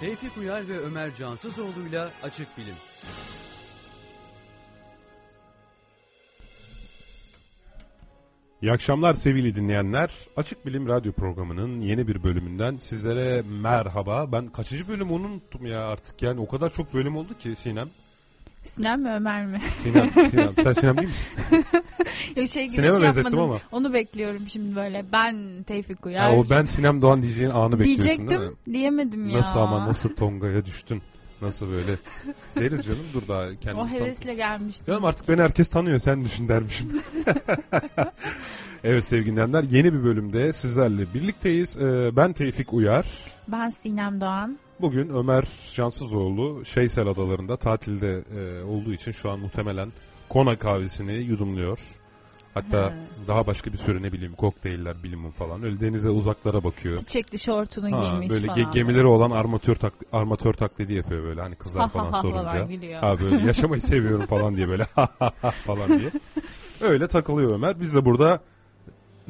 Tevfik Uyar ve Ömer Cansızoğlu'yla Açık Bilim. İyi akşamlar sevgili dinleyenler. Açık Bilim Radyo programının yeni bir bölümünden sizlere merhaba. Ben kaçıncı bölüm unuttum ya artık. Yani o kadar çok bölüm oldu ki Sinem. Sinem mi Ömer mi? Sinem, Sinem. Sen Sinem değil misin? Yok şey gibi Sinem'e şey benzettim yapmadım. ama. Onu bekliyorum şimdi böyle. Ben Tevfik Uyar. Ya o ben Sinem Doğan diyeceğin anı bekliyorsun değil mi? Diyecektim diyemedim ya. Nasıl ama nasıl Tonga'ya düştün? Nasıl böyle? Deriz canım dur daha kendimiz O hevesle gelmiştim. Canım artık beni herkes tanıyor sen düşün dermişim. evet sevgili dinleyenler yeni bir bölümde sizlerle birlikteyiz. Ee, ben Tevfik Uyar. Ben Sinem Doğan. Bugün Ömer Cansızoğlu Şeysel Adaları'nda tatilde e, olduğu için şu an muhtemelen Kona kahvesini yudumluyor. Hatta He. daha başka bir sürü ne bileyim kokteyller bilimum falan. Öyle denize uzaklara bakıyor. Çiçekli şortunu Ha, giymiş böyle falan. ge- gemileri olan armatör tak armatör taklidi yapıyor böyle hani kızlar falan sorunca. Ha böyle yaşamayı seviyorum falan diye böyle falan diye. Öyle takılıyor Ömer. Biz de burada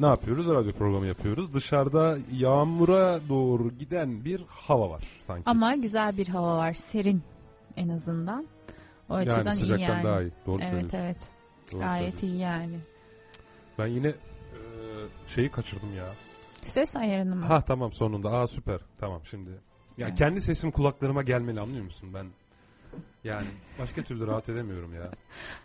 ne yapıyoruz? Radyo programı yapıyoruz. Dışarıda yağmura doğru giden bir hava var sanki. Ama güzel bir hava var. Serin en azından. O yani açıdan iyi yani. daha iyi. Doğru evet evet. Doğru Gayet iyi yani. Ben yine e, şeyi kaçırdım ya. Ses ayarını mı? Ha tamam sonunda. Aa süper. Tamam şimdi. Ya Evet. kendi sesim kulaklarıma gelmeli anlıyor musun? Ben yani başka türlü rahat edemiyorum ya.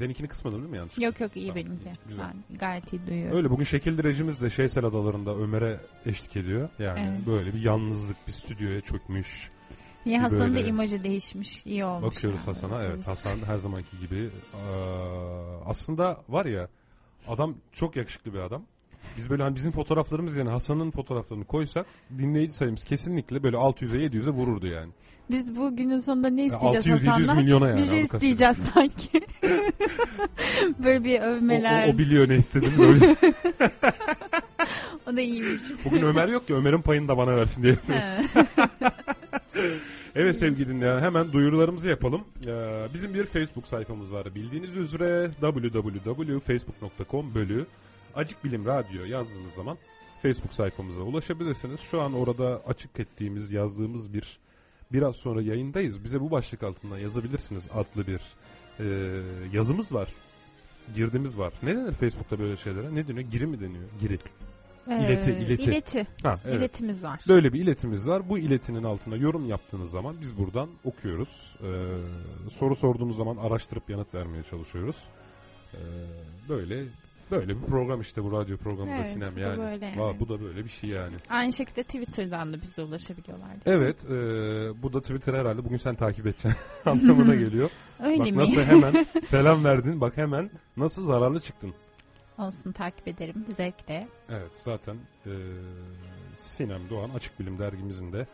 Seninkini kısmadın değil mi yanlış? Yok yok iyi Tamam, benimki. güzel. Ben gayet iyi duyuyorum. Öyle bugün şekil direcimiz de Şeysel Adaları'nda Ömer'e eşlik ediyor. Yani Evet. böyle bir yalnızlık bir stüdyoya çökmüş. Niye Hasan'ın da imajı değişmiş. İyi olmuş. Bakıyoruz yani. Hasan'a. Evet Hasan her zamanki gibi. Aa, aslında var ya adam çok yakışıklı bir adam. Biz böyle hani bizim fotoğraflarımız yani Hasan'ın fotoğraflarını koysak dinleyici sayımız kesinlikle böyle 600'e 700'e vururdu yani. Biz bu günün sonunda ne isteyeceğiz 600-700 Hasan'dan? milyona yani. bir şey isteyeceğiz sanki. Böyle bir O, övmeler. o, o biliyor ne istedim. Böyle. O da iyiymiş. Bugün Ömer yok ki Ömer'in payını da bana versin diye. Evet sevgili dinleyen hemen duyurularımızı yapalım. Ee, bizim bir Facebook sayfamız var. Bildiğiniz üzere www.facebook.com bölü Acık Bilim Radyo yazdığınız zaman Facebook sayfamıza ulaşabilirsiniz. Şu an orada açık ettiğimiz, yazdığımız bir biraz sonra yayındayız. Bize bu başlık altından yazabilirsiniz adlı bir e, yazımız var. Girdimiz var. Ne denir Facebook'ta böyle şeylere? Ne deniyor? Giri mi deniyor? Giri. İleti, Ee, ileti. İleti. Ha, evet. İletimiz var. Böyle bir iletimiz var. Bu iletinin altına yorum yaptığınız zaman biz buradan okuyoruz. Ee, soru sorduğunuz zaman araştırıp yanıt vermeye çalışıyoruz. Ee, böyle böyle bir program işte bu radyo programı da Evet, Sinem bu da yani. böyle yani. Vay, bu da böyle bir şey yani. Aynı şekilde Twitter'dan da bize ulaşabiliyorlar. Evet, e, bu da Twitter herhalde bugün sen takip edeceksin anlamına geliyor. Öyle bak mi? nasıl hemen selam verdin. Bak hemen nasıl zararlı çıktın. Olsun takip ederim zevkle. Evet zaten e, Sinem Doğan Açık Bilim dergimizin de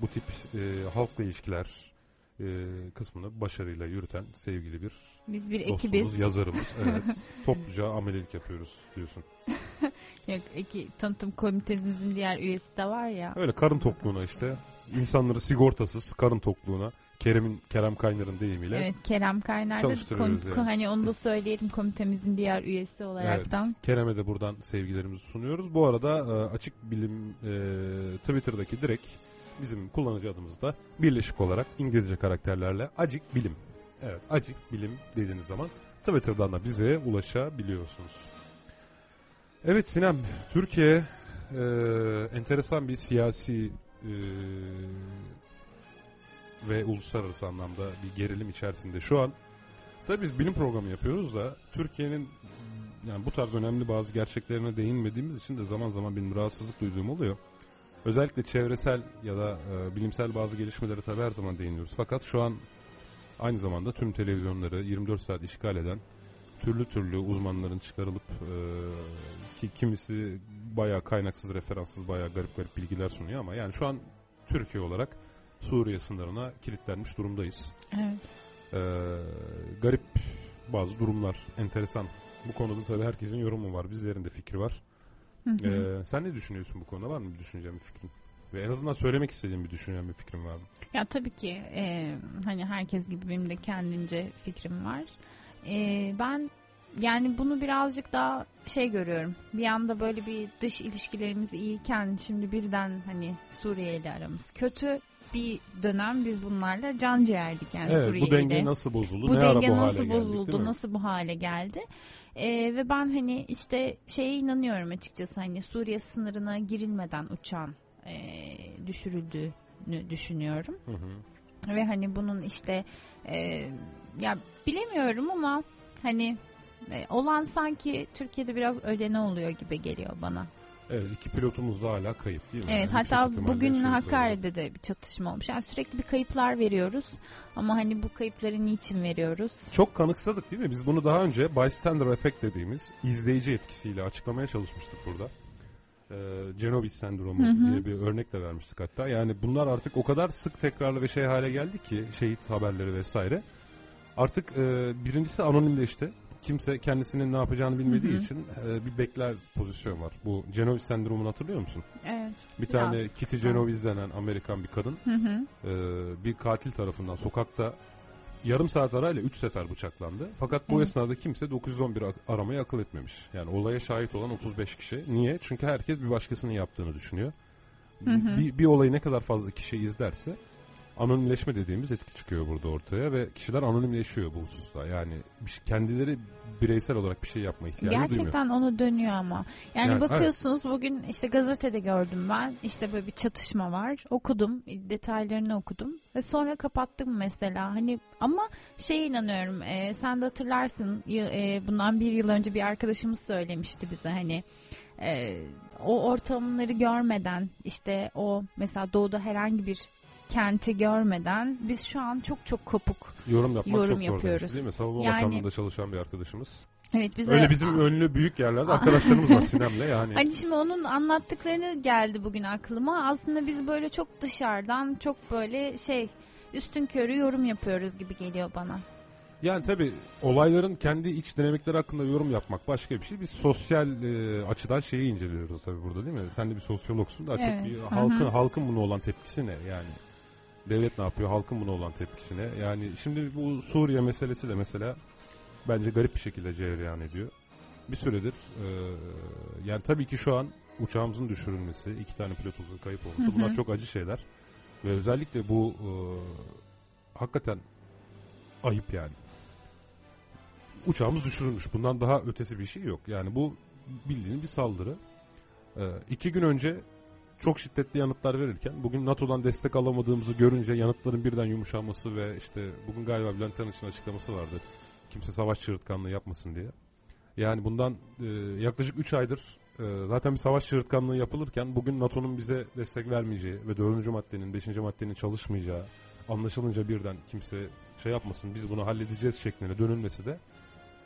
bu tip e, halkla ilişkiler e, kısmını başarıyla yürüten sevgili bir Biz bir dostumuz, ekibiz. yazarımız. Evet, topluca amelelik yapıyoruz diyorsun. Yok, iki, tanıtım komitemizin diğer üyesi de var ya. Öyle karın tokluğuna işte insanları sigortasız karın tokluğuna Kerem'in Kerem Kaynar'ın deyimiyle. Evet Kerem Kaynar da yani. hani onu da söyleyelim komitemizin diğer üyesi olaraktan. Kerem'e de buradan sevgilerimizi sunuyoruz. Bu arada e, Açık Bilim e, Twitter'daki direkt bizim kullanıcı adımızda birleşik olarak İngilizce karakterlerle Acık Bilim. Evet Acık Bilim dediğiniz zaman Twitter'dan da bize ulaşabiliyorsunuz. Evet Sinem, Türkiye e, enteresan bir siyasi e, ve uluslararası anlamda bir gerilim içerisinde. Şu an tabii biz bilim programı yapıyoruz da Türkiye'nin yani bu tarz önemli bazı gerçeklerine değinmediğimiz için de zaman zaman benim rahatsızlık duyduğum oluyor. Özellikle çevresel ya da e, bilimsel bazı gelişmelere tabii her zaman değiniyoruz. Fakat şu an aynı zamanda tüm televizyonları 24 saat işgal eden türlü türlü uzmanların çıkarılıp e, ki kimisi bayağı kaynaksız, referanssız, bayağı garip garip bilgiler sunuyor ama yani şu an Türkiye olarak Suriye sınırına kilitlenmiş durumdayız. Evet. Ee, garip bazı durumlar, enteresan. Bu konuda tabii herkesin yorumu var, bizlerin de fikri var. Hı hı. Ee, sen ne düşünüyorsun bu konuda? Var mı bir düşüncen, bir fikrin? Ve en azından söylemek istediğin bir düşüncen, bir fikrin var mı? Ya tabii ki e, hani herkes gibi benim de kendince fikrim var. E, ben yani bunu birazcık daha şey görüyorum. Bir anda böyle bir dış ilişkilerimiz iyiyken şimdi birden hani Suriye ile aramız kötü bir dönem biz bunlarla can ciğerdik yani Evet Suriye bu denge nasıl bozuldu? Bu ne denge bu nasıl geldik, bozuldu, mi? nasıl bu hale geldi? Ee, ve ben hani işte şeye inanıyorum açıkçası hani Suriye sınırına girilmeden uçağın e, düşürüldüğünü düşünüyorum. Hı hı. Ve hani bunun işte e, ya bilemiyorum ama hani e, olan sanki Türkiye'de biraz ölene oluyor gibi geliyor bana. Evet iki pilotumuz da hala kayıp değil mi? Evet Yani hatta bugün şey Hakkari'de de bir çatışma olmuş. Yani sürekli bir kayıplar veriyoruz ama hani bu kayıpları niçin veriyoruz? Çok kanıksadık değil mi? Biz bunu daha önce bystander effect dediğimiz izleyici etkisiyle açıklamaya çalışmıştık burada. Ee, Cenobis sendromu Hı hı. diye bir örnek de vermiştik hatta. Yani bunlar artık o kadar sık tekrarlı ve şey hale geldi ki şehit haberleri vesaire. Artık e, birincisi anonimleşti. Kimse kendisinin ne yapacağını bilmediği Hı hı. için e, bir bekler pozisyon var. Bu Cenobis sendromunu hatırlıyor musun? Evet. Bir Biraz. tane Kitty Genovese denen Amerikan bir kadın Hı hı. e, bir katil tarafından sokakta yarım saat arayla 3 sefer bıçaklandı. Fakat bu Evet. esnada kimse 911 ak- aramayı akıl etmemiş. Yani olaya şahit olan 35 kişi. Niye? Çünkü herkes bir başkasının yaptığını düşünüyor. Hı hı. Bir, bir olayı ne kadar fazla kişi izlerse anonimleşme dediğimiz etki çıkıyor burada ortaya ve kişiler anonimleşiyor bu hususta. Yani şey- kendileri bireysel olarak bir şey yapma ihtiyacı duymuyor. Gerçekten onu dönüyor ama. Yani, Yani, bakıyorsunuz bugün işte gazetede gördüm ben. İşte böyle bir çatışma var. Okudum. Detaylarını okudum. Ve sonra kapattım mesela. Hani ama şeye inanıyorum. e, sen de hatırlarsın. e, bundan bir yıl önce bir arkadaşımız söylemişti bize hani e, o ortamları görmeden işte o mesela doğuda herhangi bir kenti görmeden biz şu an çok çok kopuk. Yorum yapmak Yorum çok zor yapıyoruz. demişti değil mi? Savunma Yani- Bakanlığı'nda çalışan bir arkadaşımız. Evet bize Öyle bizim ünlü büyük yerlerde arkadaşlarımız var Sinem'le yani. Hani şimdi onun anlattıklarını geldi bugün aklıma. Aslında biz böyle çok dışarıdan çok böyle şey üstün körü yorum yapıyoruz gibi geliyor bana. Yani tabii olayların kendi iç dinamikleri hakkında yorum yapmak başka bir şey. Biz sosyal e, açıdan şeyi inceliyoruz tabii burada değil mi? Sen de bir sosyologsun daha Evet, çok bir halkın halkın buna olan tepkisi ne yani? Devlet ne yapıyor? Halkın buna olan tepkisi ne? Yani şimdi bu Suriye meselesi de mesela bence garip bir şekilde cereyan ediyor. Bir süredir e, yani tabii ki şu an uçağımızın düşürülmesi, iki tane pilotumuzun kayıp olması Hı hı. bunlar çok acı şeyler. Ve özellikle bu e, hakikaten ayıp yani. Uçağımız düşürülmüş. Bundan daha ötesi bir şey yok. Yani bu bildiğin bir saldırı. Ee, iki gün önce çok şiddetli yanıtlar verirken bugün NATO'dan destek alamadığımızı görünce yanıtların birden yumuşaması ve işte bugün galiba Bülent Arınç'ın açıklaması vardı. Kimse savaş çığırtkanlığı yapmasın diye. Yani bundan e, yaklaşık 3 aydır e, zaten bir savaş çığırtkanlığı yapılırken bugün NATO'nun bize destek vermeyeceği ve 4. maddenin 5. maddenin çalışmayacağı anlaşılınca birden kimse şey yapmasın biz bunu halledeceğiz şeklinde dönülmesi de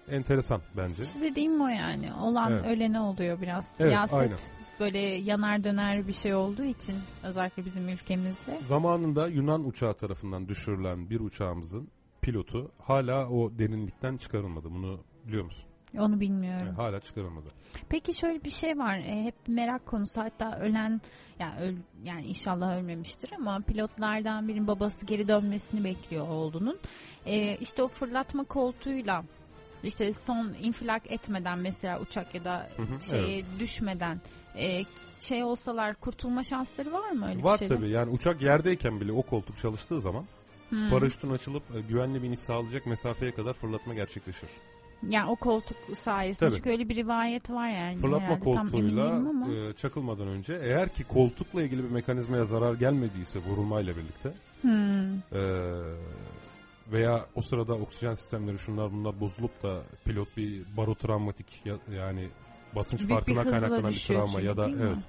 enteresan bence. İşte dediğim o yani. Olan Evet. ölene oluyor biraz. Evet, Siyaset aynen. böyle yanar döner bir şey olduğu için özellikle bizim ülkemizde. Zamanında Yunan uçağı tarafından düşürülen bir uçağımızın pilotu hala o derinlikten çıkarılmadı. Bunu biliyor musun? Onu bilmiyorum. Yani hala çıkarılmadı. Peki şöyle bir şey var. E, hep merak konusu. Hatta ölen yani öl, yani inşallah ölmemiştir ama pilotlardan birinin babası geri dönmesini bekliyor oğlunun. E, işte o fırlatma koltuğuyla işte son infilak etmeden mesela uçak ya da Hı hı, şeye düşmeden e, şey olsalar kurtulma şansları var mı öyle Var bir şeyde? tabii yani uçak yerdeyken bile o koltuk çalıştığı zaman Hmm. paraşütün açılıp e, güvenli bir iniş sağlayacak mesafeye kadar fırlatma gerçekleşir. Yani o koltuk sayesinde Tabii. çünkü öyle bir rivayet var yani. Fırlatma herhalde. Koltuğuyla ama. e, çakılmadan önce eğer ki koltukla ilgili bir mekanizmaya zarar gelmediyse vurulmayla birlikte Hmm. e, veya o sırada oksijen sistemleri şunlar bunlar bozulup da pilot bir barotravmatik ya- yani basınç Büyük bir farkına hızla kaynaklanan bir travma çünkü, ya da mi? evet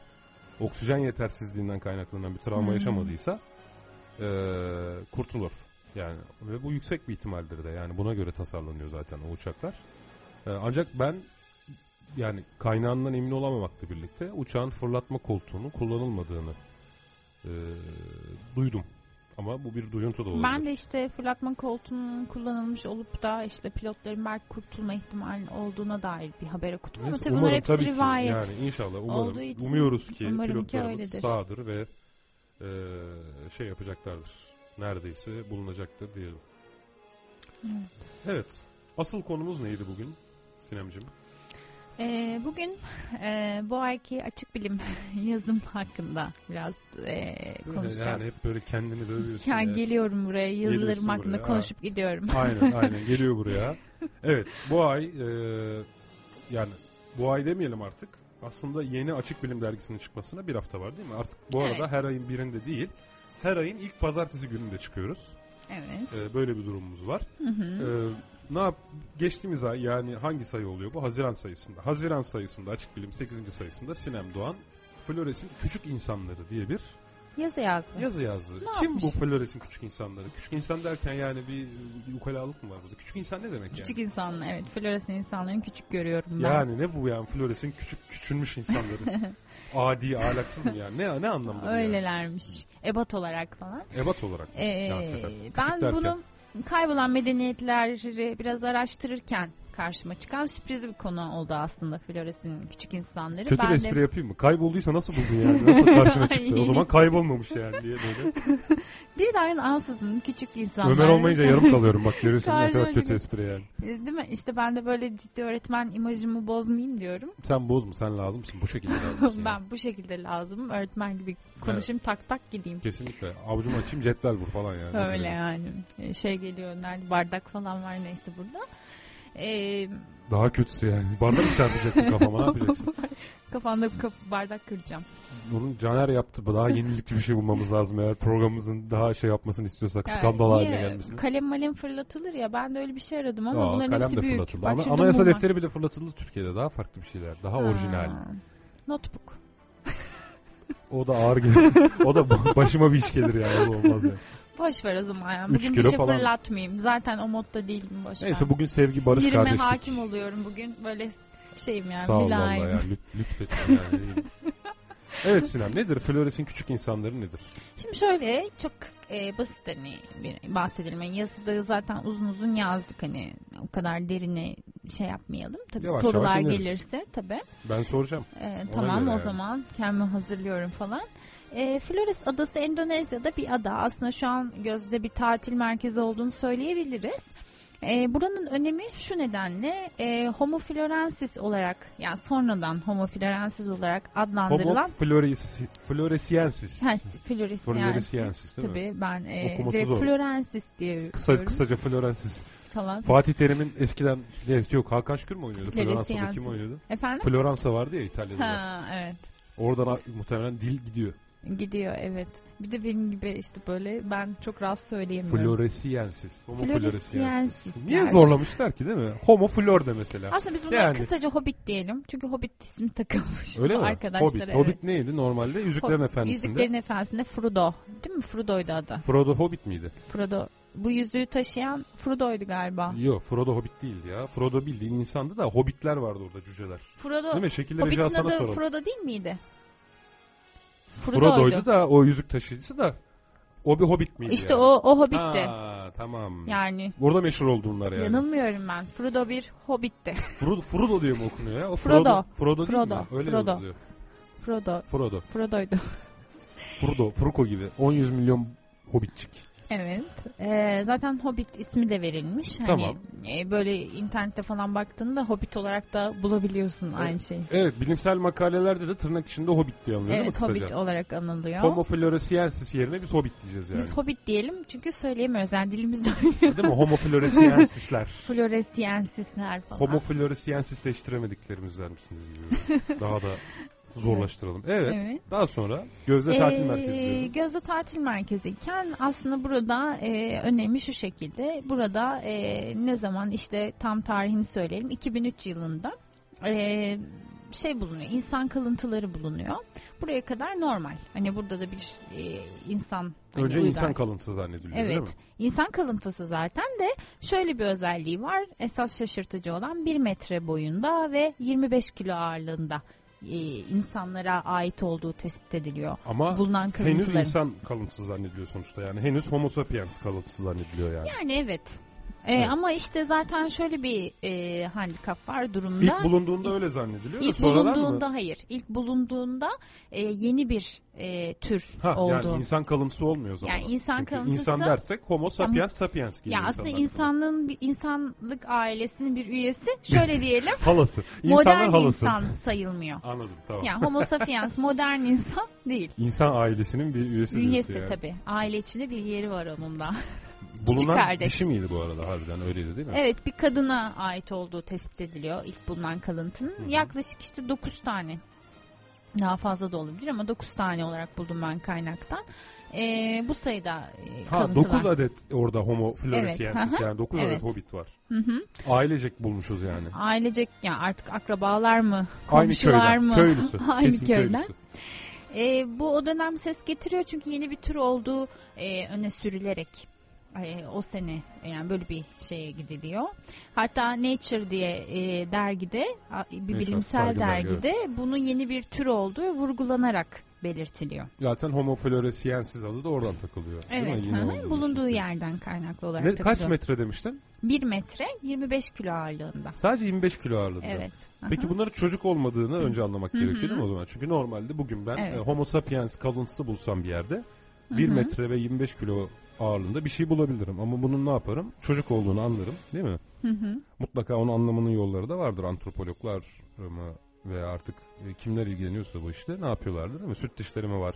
oksijen yetersizliğinden kaynaklanan bir travma Hmm. yaşamadıysa e, kurtulur. Yani ve bu yüksek bir ihtimaldir de yani buna göre tasarlanıyor zaten o uçaklar. E, ancak ben yani kaynağından emin olamamakla birlikte uçağın fırlatma koltuğunun kullanılmadığını e, duydum. Ama bu bir duyuntu da olabilir. Ben de işte fırlatma koltuğunun kullanılmış olup da işte pilotların belki kurtulma ihtimali olduğuna dair bir haber okudum. Ama Neyse, tabii bunlar umarım hepsi tabii ki. rivayet. Yani inşallah umarım. olduğu için Umuyoruz ki umarım ki pilotlarımız öyledir. sağdır ve e, şey yapacaklardır. Neredeyse bulunacaktır diyelim. Evet. Evet. Asıl konumuz neydi bugün? Sinemcim? Ee, bugün e, bu ayki açık bilim yazım hakkında biraz e, konuşacağız. Yani hep böyle kendini dövüyorsun. Yani ya. geliyorum buraya yazılarım hakkında buraya, konuşup gidiyorum. Aynen aynen geliyor buraya. Evet bu ay e, yani bu ay demeyelim artık. Aslında yeni Açık Bilim Dergisi'nin çıkmasına bir hafta var değil mi? Artık bu arada Evet. her ayın birinde değil. Her ayın ilk pazartesi gününde çıkıyoruz. Evet. E, böyle bir durumumuz var. Hı hı. E, ne yap? Geçtiğimiz ay yani hangi sayı oluyor bu? Haziran sayısında. Haziran sayısında Açık Bilim 8. sayısında Sinem Doğan Flores'in Küçük İnsanları diye bir Yazı yazdım. yazı yazdı. Ne Kim yapmış? bu Flores'in Küçük İnsanları? Küçük insan derken yani bir, bir ukalalık mı var burada? Küçük insan ne demek yani? Küçük insanlar evet. Floresan insanların küçük görüyorum ben. Yani ne bu yani Flores'in küçük küçülmüş insanları? Adi, ahlaksız mı yani? Ne ne anlamda bu yani? Öylelermiş. Ebat olarak falan. Ebat olarak. Ee, Ya hakikaten. Küçük ben derken. bunu kaybolan medeniyetleri biraz araştırırken karşıma çıkan sürpriz bir konu oldu aslında Flores'in küçük insanları. Kötü ben bir de espri yapayım mı? Kaybolduysa nasıl buldun yani? Nasıl karşına çıktı? O zaman kaybolmamış yani diye böyle. birden ansızın küçük insanlar. Ömer olmayınca yarım kalıyorum bak görüyorsun ne kadar kötü espri yani. Değil mi? İşte ben de böyle ciddi öğretmen imajımı bozmayayım diyorum. Sen bozma sen lazımsın bu şekilde lazımsın. yani. ben bu şekilde lazım. Öğretmen gibi konuşayım tak tak gideyim. Kesinlikle. Avucumu açayım cetvel vur falan yani. Öyle yani. Ee, Şey geliyor nerede bardak falan var neyse burada. Ee, Daha kötüsü yani. Bardak mı çarpacaksın kafama ne yapacaksın? kafanda kap- bardak kıracağım. Bunun Caner yaptı. Daha yenilikçi bir şey bulmamız lazım eğer programımızın daha şey yapmasını istiyorsak. Yani skandal haline niye? gelmesini. Kalem malem fırlatılır ya ben de öyle bir şey aradım ama Aa, bunların kalem hepsi de büyük. fırlatıldı. Bak Ama şurada anayasa mum var. defteri bile fırlatıldı Türkiye'de. Daha farklı bir şeyler. Daha orijinal. Ha, Notebook. O da ağır gelir. o da başıma bir iş gelir yani. O da olmaz yani. Boş ver o zaman ya. Bugün bir şey falan. fırlatmayayım. Zaten o modda değilim boş ver. Neyse bugün sevgi barış Sinirime kardeşlik. hakim oluyorum bugün. Böyle şeyim yani. Sağ ol valla ya. Lüt, lütfettin yani. Evet Sinem nedir? Flores'in küçük insanları nedir? Şimdi şöyle çok e, basit hani bir bahsedelim. Yani yazıda zaten uzun uzun yazdık hani o kadar derine şey yapmayalım. Tabii Yavaş sorular yavaş ineriz. gelirse tabii. Ben soracağım. E, Ona tamam o yani. zaman kendimi hazırlıyorum falan. E, Flores Adası Endonezya'da bir ada. Aslında şu an gözde bir tatil merkezi olduğunu söyleyebiliriz. E, buranın önemi şu nedenle e, Homo florensis olarak yani sonradan Homo florensis olarak adlandırılan Homo floris, floresiensis. Ha, Floresiensis. Floresiensis değil mi? Tabii ben e, Okuması direkt zor. Florensis diye Kısa, kısaca florensis. falan. Fatih Terim'in eskiden yok Hakan Şükür mü oynuyordu? Floransa'da kim oynuyordu? Efendim? Floransa vardı ya İtalya'da. da. Ha evet. Oradan muhtemelen dil gidiyor. Gidiyor evet. Bir de benim gibi işte böyle ben çok rahat söyleyemiyorum. Floresiensis. Homo Floresiensis. Niye zorlamışlar ki değil mi? Homo flor de mesela. Aslında biz buna Yani. kısaca Hobbit diyelim. Çünkü Hobbit ismi takılmış. Öyle mi? Arkadaşlar, Hobbit. evet. Hobbit neydi normalde? Yüzüklerin Hob- Efendisi'nde. Yüzüklerin Efendisi'nde Frodo. Değil mi? Frodo'ydu adı. Frodo Hobbit miydi? Frodo. Bu yüzüğü taşıyan Frodo'ydu galiba. Yok Frodo Hobbit değildi ya. Frodo bildiğin insandı da Hobbitler vardı orada cüceler. Frodo. Değil mi? Şekilleri Hobbit'in adı soralım. Frodo değil miydi? Frodo'ydu da o yüzük taşıyıcısı da o bir Hobbit miydi İşte yani? o o Hobbit'ti. Ha, tamam. Yani Burada meşhur oldu bunlar yani. yanılmıyorum ben. Frodo bir Hobbit'ti. Frodo, Frodo diye mi okunuyor ya? O Frodo. Frodo, değil Frodo. mi? Öyle Frodo. yazılıyor. Frodo. Frodo. Frodo'ydu. Frodo. Fruko gibi. 10 yüz milyon Hobbitçik. Evet. Ee, zaten Hobbit ismi de verilmiş. Hani Tamam. e, böyle internette falan baktığında Hobbit olarak da bulabiliyorsun aynı şeyi. Evet bilimsel makalelerde de tırnak içinde Hobbit diye anılıyor Evet değil mi Hobbit olarak anılıyor. Homo floresiensis yerine biz Hobbit diyeceğiz yani. Biz Hobbit diyelim çünkü söyleyemiyoruz. Yani dilimizde oynuyor. Değil mi? Homo floresiensisler. Floresiyensisler falan. Homo floresiensisleştiremediklerimizden misiniz gibi. Daha da zorlaştıralım. Evet. Evet. Daha sonra Gözde Tatil Ee, Merkezi diyordu. Gözde tatil merkeziyken aslında burada e, önemi şu şekilde. Burada e, ne zaman işte tam tarihini söyleyelim. 2003 yılında e, şey bulunuyor. insan kalıntıları bulunuyor. Buraya kadar normal. Hani burada da bir e, insan hani Önce uygar- insan kalıntısı zannediliyor değil mi? Evet. İnsan kalıntısı zaten de şöyle bir özelliği var. Esas şaşırtıcı olan 1 metre boyunda ve 25 kilo ağırlığında e, insanlara ait olduğu tespit ediliyor. Ama Bulunan henüz insan kalıntısı zannediliyor sonuçta yani. Henüz homo sapiens kalıntısı zannediliyor yani. Yani evet. E, Evet. Ama işte zaten şöyle bir e, handikap var durumda. İlk bulunduğunda öyle zannediliyor İlk bulunduğunda mı? hayır. İlk bulunduğunda e, yeni bir e, tür Ha, oldu. yani insan kalıntısı olmuyor o zaman. Yani insan Çünkü kalıntısı- insan dersek homo sapiens sapiens gibi ya aslında insanlığın bir insanlık ailesinin bir üyesi şöyle diyelim Halası. İnsanlar modern halası. insan sayılmıyor. Anladım tamam. Yani homo sapiens modern insan değil. İnsan ailesinin bir üyesi Üyesi yani. tabii. Aile içinde bir yeri var onun da. Bulunan kardeş. dişi miydi bu arada harbiden öyleydi değil mi? Evet bir kadına ait olduğu tespit ediliyor ilk bulunan kalıntının. Yaklaşık işte 9 tane. Daha fazla da olabilir ama 9 tane olarak buldum ben kaynaktan. Ee, bu sayıda e, Ha kalıntılar. 9 adet orada homo floresiensis Evet, yani 9 evet. adet hobbit var. Hı hı. Ailecek bulmuşuz yani. Ailecek yani artık akrabalar mı? Aynı Komşular köyden. mı? Köylüsü. Aynı Kesin köyden. köylüsü. E, bu o dönem ses getiriyor çünkü yeni bir tür olduğu e, öne sürülerek e, o sene yani böyle bir şeye gidiliyor. Hatta Nature diye e, dergide bir bilimsel dergide bunun yeni bir tür olduğu vurgulanarak belirtiliyor. Zaten homo floresiensis adı da oradan takılıyor. Evet, hı hı, bulunduğu için. yerden kaynaklı olarak Ne, kaç takılıyor. metre demiştin? 1 metre 25 kilo ağırlığında. Sadece 25 kilo ağırlığında. Evet. Peki bunların çocuk olmadığını önce anlamak gerekiyor değil mi o zaman? Çünkü normalde bugün ben Evet. e, homo sapiens kalıntısı bulsam bir yerde Hı 1 hı. metre ve 25 kilo ağırlığında bir şey bulabilirim. Ama bunun ne yaparım? Çocuk olduğunu anlarım değil mi? Hı hı. Mutlaka onun anlamanın yolları da vardır. Antropologlar mı veya artık e, kimler ilgileniyorsa bu işte ne yapıyorlardır değil mi? Süt dişleri mi var?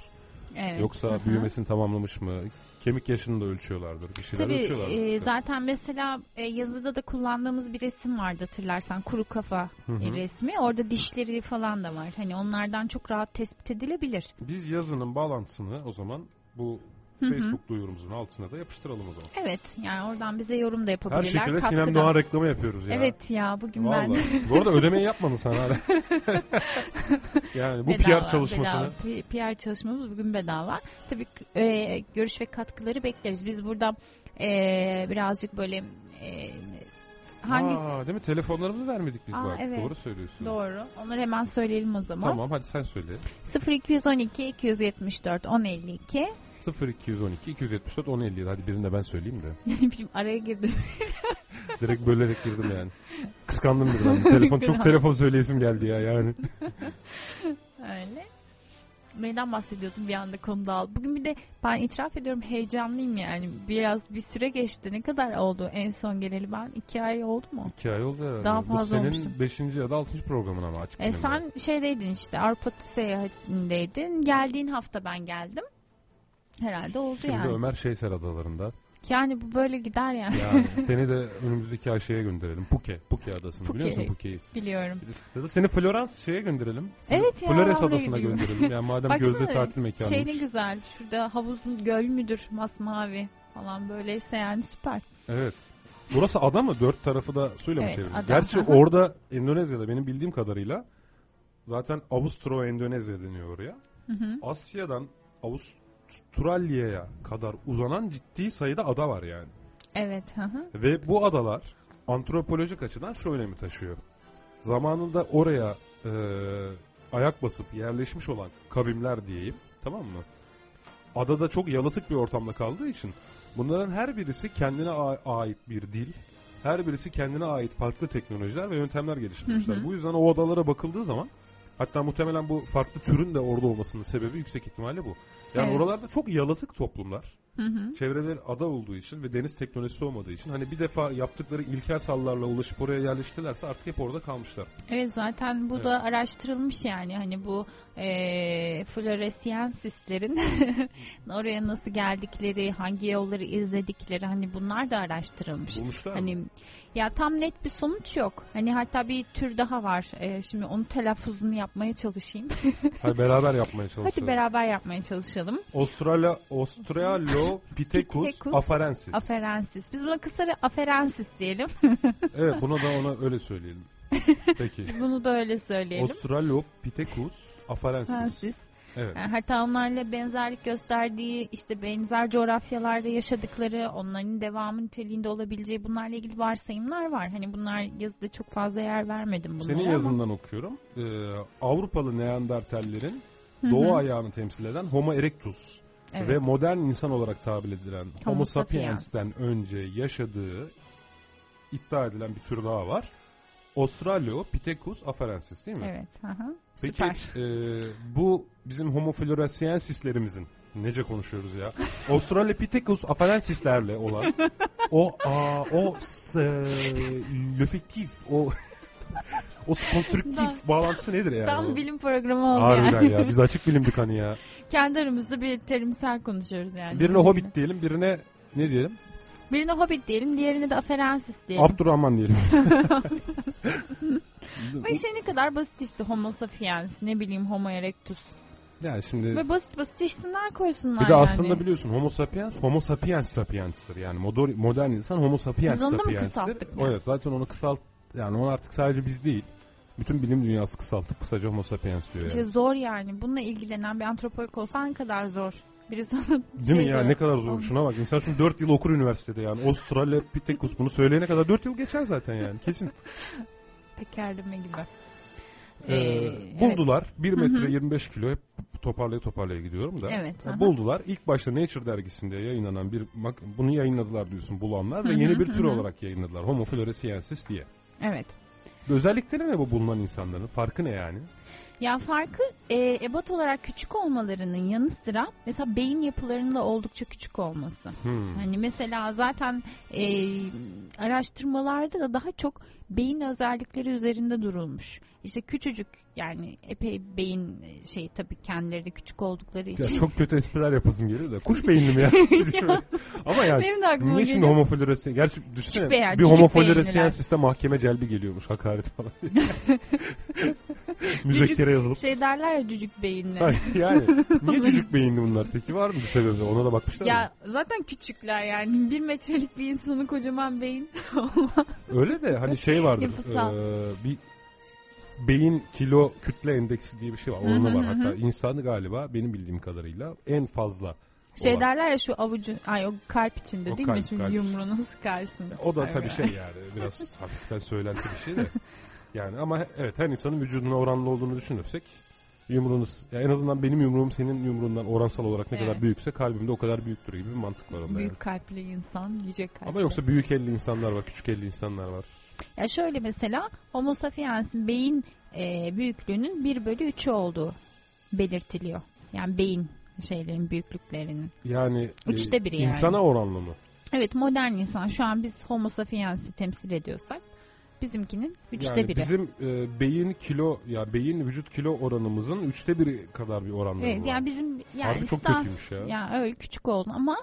Evet. Yoksa hı. büyümesini tamamlamış mı? Kemik yaşını da ölçüyorlardır. Bir şeyler Tabii ölçüyorlardır. e, zaten mesela e, yazıda da kullandığımız bir resim vardı hatırlarsan kuru kafa Hı hı. e, resmi. Orada dişleri falan da var. Hani onlardan çok rahat tespit edilebilir. Biz yazının bağlantısını o zaman bu Hı hı. Facebook duyurumuzun altına da yapıştıralım o zaman. Evet yani oradan bize yorum da Her yapabilirler. şekilde katkıda. Sinem Doğan reklamı yapıyoruz ya. Evet ya bugün ben Vallahi. bu arada ödemeyi yapmadın sen hala. yani bu bedava, PR çalışmasını. bedava. P- PR çalışmamız bugün bedava. Tabii e, görüş ve katkıları bekleriz. Biz burada e, birazcık böyle e, hangisi Aa, değil mi? Telefonlarımızı vermedik biz Aa, bak. evet. Doğru söylüyorsun. doğru. Onları hemen söyleyelim o zaman. Tamam hadi sen söyle. 0212 274 1052 0212 274 1057 hadi birini de ben söyleyeyim de. Yani bizim araya girdim. Direkt bölerek girdim yani. Kıskandım birden. Telefon çok telefon söyleyesim geldi ya yani. Öyle. Neyden bahsediyordum bir anda konu dağıldı. Bugün bir de ben itiraf ediyorum heyecanlıyım yani. Biraz bir süre geçti. Ne kadar oldu en son geleli ben? iki ay oldu mu? İki ay oldu herhalde. Daha Bu fazla senin olmuştu. 5. ya da 6. programın ama açık E sen şeydeydin işte Avrupa seyahatindeydin. Geldiğin hafta ben geldim. Herhalde oldu Şimdi yani. Ömer Şeyser adalarında. Yani bu böyle gider yani. Yani seni de önümüzdeki ay şeye gönderelim. Puke. Puke adasını Puke. biliyor musun Puke'yi? Biliyorum. Ya da seni Florence şeye gönderelim. Evet ya, Flores adasına gideyim. gönderelim. Yani madem Baksana, gözde tatil mekanıymış. Şey ne güzel. Şurada havuzun göl müdür masmavi falan böyleyse yani süper. Evet. Burası ada mı? Dört tarafı da suyla mı Evet, çevrili? Gerçi orada Endonezya'da benim bildiğim kadarıyla zaten Avustro-Endonezya deniyor oraya. Hı hı. Asya'dan Avustralya'ya kadar uzanan ciddi sayıda ada var yani. Evet. Hı hı. Ve bu adalar antropolojik açıdan şu önemi taşıyor. Zamanında oraya e, ayak basıp yerleşmiş olan kavimler diyeyim tamam mı? Adada çok yalıtık bir ortamda kaldığı için bunların her birisi kendine ait bir dil, her birisi kendine ait farklı teknolojiler ve yöntemler geliştirmişler. Hı hı. Bu yüzden o adalara bakıldığı zaman hatta muhtemelen bu farklı türün de orada olmasının sebebi yüksek ihtimalle bu. Yani Evet. oralarda çok yalıtık toplumlar Hı hı. çevreleri ada olduğu için ve deniz teknolojisi olmadığı için hani bir defa yaptıkları ilkel sallarla ulaşıp oraya yerleştilerse artık hep orada kalmışlar. Evet zaten bu Evet. da araştırılmış yani hani bu e, floresiyensislerin oraya nasıl geldikleri, hangi yolları izledikleri hani bunlar da araştırılmış. Bulmuşlar mı? Ya tam net bir sonuç yok. Hani hatta bir tür daha var. E, şimdi onun telaffuzunu yapmaya çalışayım. Hadi beraber yapmaya çalışalım. Hadi beraber yapmaya çalışalım. Australia, Australopithecus Pithecus afarensis. Aferensis. Biz buna kısaca aferensis diyelim. evet buna da ona öyle söyleyelim. Peki. Bunu da öyle söyleyelim. Australopithecus afarensis. Aferensis. Evet. Yani hatta onlarla benzerlik gösterdiği işte benzer coğrafyalarda yaşadıkları onların devamı niteliğinde olabileceği bunlarla ilgili varsayımlar var. Hani bunlar yazıda çok fazla yer vermedim bunlara Senin ama- yazından okuyorum. Ee, Avrupalı Neandertallerin doğu ayağını temsil eden Homo erectus Evet. ve modern insan olarak tabir edilen Homo, Homo sapiens'ten önce yaşadığı iddia edilen bir tür daha var. Australopithecus afarensis değil mi? Evet. Aha. Peki Süper. e, bu bizim Homo floresiensislerimizin nece konuşuyoruz ya? Australopithecus afarensislerle olan o aa, o s- löfektif o o konstrüktif Tam- bağlantısı nedir yani? Tam bilim programı oldu Harbiden yani. ya biz açık bilimdik hani ya. Kendi aramızda bir terimsel konuşuyoruz yani. Birine hobbit diyelim birine ne diyelim? Birine hobbit diyelim, diğerine de aferensis diyelim. Abdurrahman diyelim. Ve şey ne kadar basit işte homo sapiens, ne bileyim homo erectus. Yani şimdi Ve basit basit isimler koysunlar bir de yani. aslında biliyorsun Homo sapiens, Homo sapiens sapiens'tir. Yani modern, modern insan Homo sapiens Biz onu da mı sapiens'tir. kısalttık yani? Evet zaten onu kısalt yani onu artık sadece biz değil. Bütün bilim dünyası kısaltıp kısaca Homo sapiens diyor yani. İşte zor yani. Bununla ilgilenen bir antropolog olsan ne kadar zor. Biri sana Değil şey mi ya diyor. ne kadar zor. Şuna bak insan şunu 4 yıl okur üniversitede yani. Australopithecus bunu söyleyene kadar 4 yıl geçer zaten yani kesin. Tekerleme gibi. Ee, Ee, buldular. 1 metre Hı hı. 25 kilo hep toparlaya toparlaya gidiyorum da. Evet, aha. buldular. İlk başta Nature dergisinde yayınlanan bir bunu yayınladılar diyorsun bulanlar ve Hı hı, yeni bir tür hı. olarak yayınladılar. Homo floresiensis diye. Evet. Özellikleri ne bu bulunan insanların? Farkı ne yani? Ya farkı e, ebat olarak küçük olmalarının yanı sıra mesela beyin yapılarının da oldukça küçük olması. Hmm. Hani mesela zaten e, araştırmalarda da daha çok beyin özellikleri üzerinde durulmuş. İşte küçücük yani epey beyin e, şey tabii kendileri de küçük oldukları Ya için. çok kötü espriler yapasım geliyor da. Kuş beyinli mi ya? Ama yani Benim de aklıma niye şimdi homo? Gerçi düşünsene bir homo beyinliler. floresiensiste mahkeme celbi geliyormuş hakaret falan. Müzekkere yazılıp. Şey derler ya cücük beyinli. Hayır, yani niye cücük beyinli bunlar peki? Var mı bir sebebi? Ona da bakmışlar mı? Ya zaten küçükler yani bir metrelik bir insanın kocaman beyin Öyle de hani şey vardır. Eee, bir beyin kilo kütle endeksi diye bir şey var. Hı var. Hatta insanı galiba benim bildiğim kadarıyla en fazla Şey olan. derler ya şu avucu ay o kalp içinde O değil mi? kalp, Şimdi kalp. yumruğunu sıkarsın. O da tabii şey yani biraz hafiften söylenti bir şey de. Yani ama evet her insanın vücuduna oranlı olduğunu düşünürsek yumruğunuz ya en azından benim yumruğum senin yumruğundan oransal olarak ne Evet. kadar büyükse kalbimde o kadar büyüktür gibi bir mantık var onda. Büyük yani. kalpli insan, yüce kalpli. Ama yoksa büyük elli insanlar var, küçük elli insanlar var. Ya şöyle mesela Homo sapiens'in beyin e, büyüklüğünün 1 bölü 3'ü olduğu belirtiliyor. Yani beyin şeylerin büyüklüklerinin. Yani Üçte biri yani. insana oranlı mı? Evet modern insan şu an biz Homo sapiens'i temsil ediyorsak bizimkinin üçte yani biri. bizim e, beyin kilo ya beyin vücut kilo oranımızın üçte biri kadar bir oranları Evet var. yani bizim yani Harbi çok İstan- kötüymüş ya. Yani öyle küçük oldu ama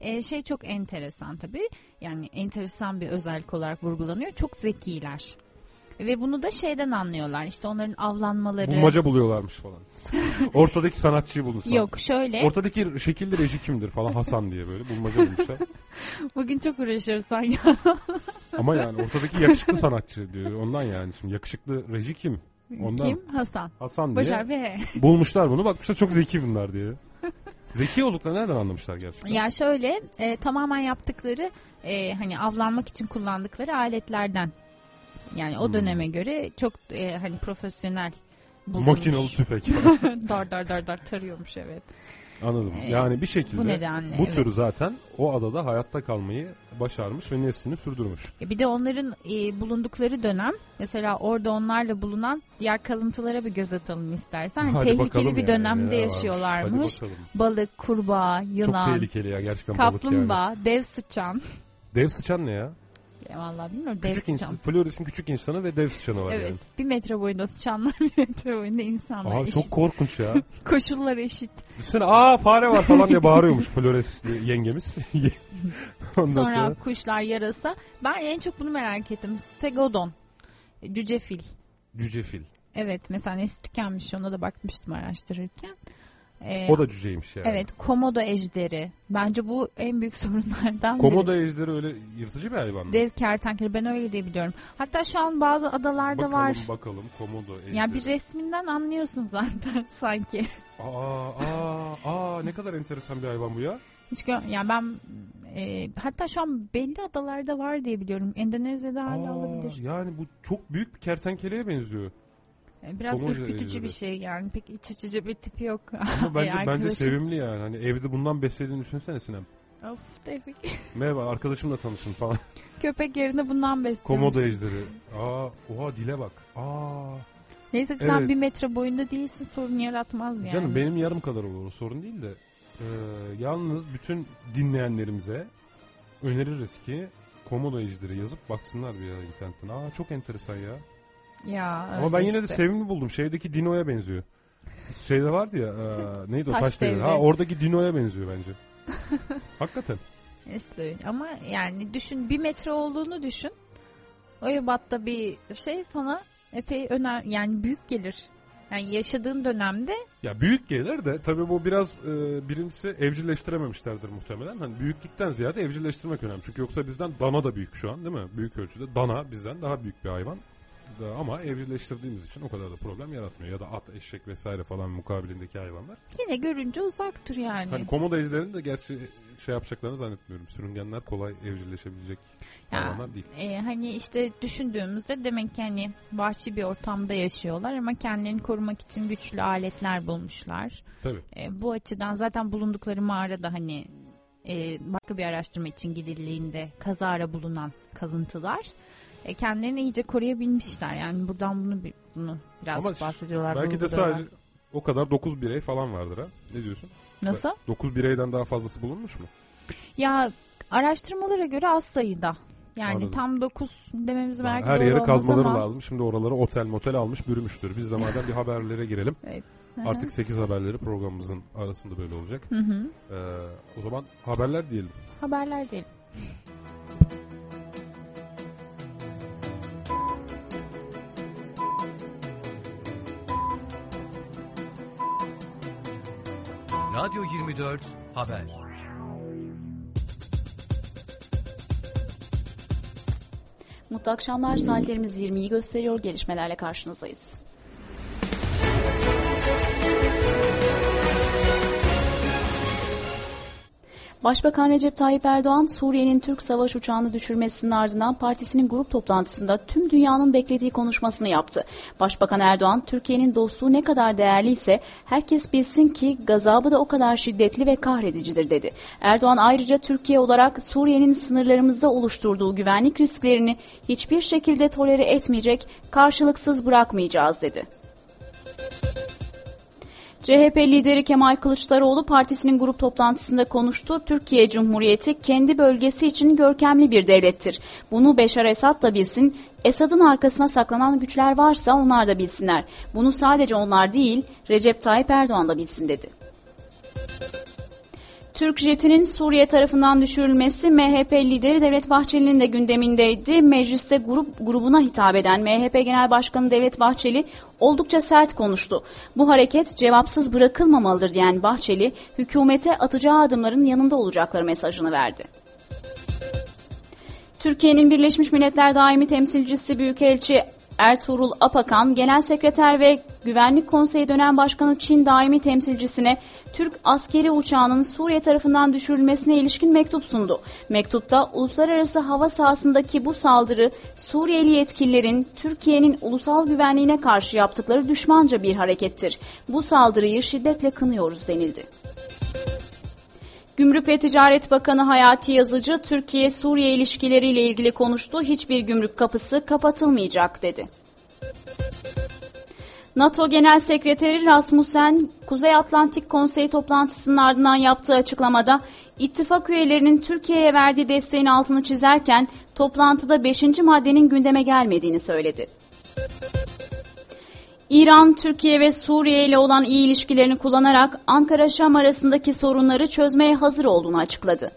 e, şey çok enteresan tabii. Yani enteresan bir özellik olarak vurgulanıyor. Çok zekiler. Ve bunu da şeyden anlıyorlar. İşte onların avlanmaları. Bulmaca buluyorlarmış falan. Ortadaki sanatçıyı bulursan. Yok şöyle. Ortadaki şekilli reji kimdir falan Hasan diye böyle bulmaca bulmuşlar. Bugün çok uğraşıyoruz sanki. Ama yani ortadaki yakışıklı sanatçı diyor. Ondan yani şimdi yakışıklı reji kim? Ondan. Kim? Hasan. Hasan diye. Başar ve Bulmuşlar bunu bakmışlar çok zeki bunlar diye. Zeki olduklarını nereden anlamışlar gerçekten? Ya şöyle e, tamamen yaptıkları e, hani avlanmak için kullandıkları aletlerden. Yani o Hmm. döneme göre çok e, hani profesyonel bulunmuş. Makinalı tüfek. dar dar dar dar tarıyormuş evet. Anladım. Ee, Yani bir şekilde Bu nedenle. bu evet. tür zaten o adada hayatta kalmayı başarmış ve neslini sürdürmüş. E, Bir de onların e, bulundukları dönem mesela orada onlarla bulunan diğer kalıntılara bir göz atalım istersen. Hadi tehlikeli bir yani, dönemde varmış. yaşıyorlarmış. Balık, kurbağa, Çok yılan, tehlikeli ya gerçekten balık yani. kaplumbağa, dev sıçan. Dev sıçan ne ya? Vallahi bilmiyorum dev Küçük sıçan. insan. Floris'in küçük insanı ve dev sıçanı var Evet. yani. Bir metre boyunda sıçanlar, bir metre boyunda insanlar. Abi Eşit. çok korkunç ya. Koşullar eşit. Düşünsene aa fare var falan diye bağırıyormuş Flores yengemiz. Ondan Sonra, sonra, kuşlar yarasa. Ben en çok bunu merak ettim. Stegodon. Cücefil. cücefil. Evet mesela nesli tükenmiş ona da bakmıştım araştırırken. Ee, O da cüceymiş yani. Evet komodo ejderi. Bence bu en büyük sorunlardan biri. Komodo ejderi öyle yırtıcı bir hayvan mı? Dev kertenkele ben öyle diye biliyorum. Hatta şu an bazı adalarda bakalım, var. Bakalım komodo ejderi. Ya bir resminden anlıyorsun zaten sanki. Aa, aa, aa ne kadar enteresan bir hayvan bu ya. Hiç gör ya ben e, hatta şu an belli adalarda var diye biliyorum. Endonezya'da hala Aa, olabilir. Yani bu çok büyük bir kertenkeleye benziyor. E, Biraz komodo ürkütücü bir şey yani. Pek iç açıcı bir tipi yok. Ama bence bence sevimli yani. Hani evde bundan beslediğini düşünsene Sinem. Of Tevfik. Merhaba arkadaşımla tanışın falan. Köpek yerine bundan besliyormuş. Komodo ejderi. Aa, oha dile bak. Aa. Neyse ki sen Evet. bir metre boyunda değilsin sorun yaratmaz yani. Canım benim yarım kadar olur o sorun değil de. Ee, yalnız bütün dinleyenlerimize öneririz ki Komodo ejderi yazıp baksınlar bir internetten. Aa çok enteresan ya. Ya Ama ben öyle yine de işte. sevimli buldum. Şeydeki Dino'ya benziyor. Şeyde vardı ya. e, neydi o Taş taş, devri. devri. Ha oradaki Dino'ya benziyor bence. Hakikaten. İşte ama yani düşün bir metre olduğunu düşün. O ebatta bir şey sana epey öner yani büyük gelir. Yani yaşadığın dönemde Ya büyük gelir de tabii bu biraz e, birincisi evcilleştirememişlerdir muhtemelen. Hani büyüklükten ziyade evcilleştirmek önemli. Çünkü yoksa bizden dana da büyük şu an değil mi? Büyük ölçüde dana bizden daha büyük bir hayvan. Da- Ama evcilleştirdiğimiz için o kadar da problem yaratmıyor. Ya da at, eşek vesaire falan mukabilindeki hayvanlar. yine görünce uzaktır yani. Hani komodo ejderini de gerçi şey yapacaklarını zannetmiyorum. Sürüngenler kolay evcilleşebilecek Ya, hayvanlar değil. e, hani işte düşündüğümüzde demek ki hani vahşi bir ortamda yaşıyorlar ama kendilerini korumak için güçlü aletler bulmuşlar. Tabii. E, bu açıdan zaten bulundukları mağarada hani e, başka bir araştırma için gidildiğinde kazara bulunan kalıntılar e, kendilerini iyice koruyabilmişler. Yani buradan bunu bunu biraz Ama bahsediyorlar. Belki de sadece o kadar 9 birey falan vardır ha. Ne diyorsun? Nasıl? 9 bireyden daha fazlası bulunmuş mu? Ya araştırmalara göre az sayıda. Yani Anladım. tam 9 dememiz belki Her doğru yere kazmaları ama. lazım. Şimdi oraları otel motel almış bürümüştür. Biz de madem bir haberlere girelim. Hı. Artık 8 haberleri programımızın arasında böyle olacak. Hı hı. Ee, o zaman haberler diyelim. Haberler değil. Radyo 24 Haber. Mutlu akşamlar. Saatlerimiz 20'yi gösteriyor. Gelişmelerle karşınızdayız. Başbakan Recep Tayyip Erdoğan, Suriye'nin Türk savaş uçağını düşürmesinin ardından partisinin grup toplantısında tüm dünyanın beklediği konuşmasını yaptı. Başbakan Erdoğan, Türkiye'nin dostluğu ne kadar değerliyse herkes bilsin ki gazabı da o kadar şiddetli ve kahredicidir dedi. Erdoğan ayrıca Türkiye olarak Suriye'nin sınırlarımızda oluşturduğu güvenlik risklerini hiçbir şekilde tolere etmeyecek, karşılıksız bırakmayacağız dedi. CHP lideri Kemal Kılıçdaroğlu partisinin grup toplantısında konuştu. Türkiye Cumhuriyeti kendi bölgesi için görkemli bir devlettir. Bunu Beşar Esad da bilsin. Esad'ın arkasına saklanan güçler varsa onlar da bilsinler. Bunu sadece onlar değil Recep Tayyip Erdoğan da bilsin dedi. Türk jetinin Suriye tarafından düşürülmesi MHP lideri Devlet Bahçeli'nin de gündemindeydi. Mecliste grup grubuna hitap eden MHP Genel Başkanı Devlet Bahçeli oldukça sert konuştu. Bu hareket cevapsız bırakılmamalıdır diyen Bahçeli, hükümete atacağı adımların yanında olacakları mesajını verdi. Türkiye'nin Birleşmiş Milletler Daimi Temsilcisi Büyükelçi Ertuğrul Apakan, Genel Sekreter ve Güvenlik Konseyi Dönem Başkanı Çin Daimi Temsilcisine Türk askeri uçağının Suriye tarafından düşürülmesine ilişkin mektup sundu. Mektupta uluslararası hava sahasındaki bu saldırı Suriyeli yetkililerin Türkiye'nin ulusal güvenliğine karşı yaptıkları düşmanca bir harekettir. Bu saldırıyı şiddetle kınıyoruz denildi. Gümrük ve Ticaret Bakanı Hayati Yazıcı, Türkiye-Suriye ilişkileriyle ilgili konuştu. Hiçbir gümrük kapısı kapatılmayacak dedi. NATO Genel Sekreteri Rasmussen, Kuzey Atlantik Konseyi toplantısının ardından yaptığı açıklamada, ittifak üyelerinin Türkiye'ye verdiği desteğin altını çizerken, toplantıda 5. maddenin gündeme gelmediğini söyledi. İran, Türkiye ve Suriye ile olan iyi ilişkilerini kullanarak Ankara-Şam arasındaki sorunları çözmeye hazır olduğunu açıkladı.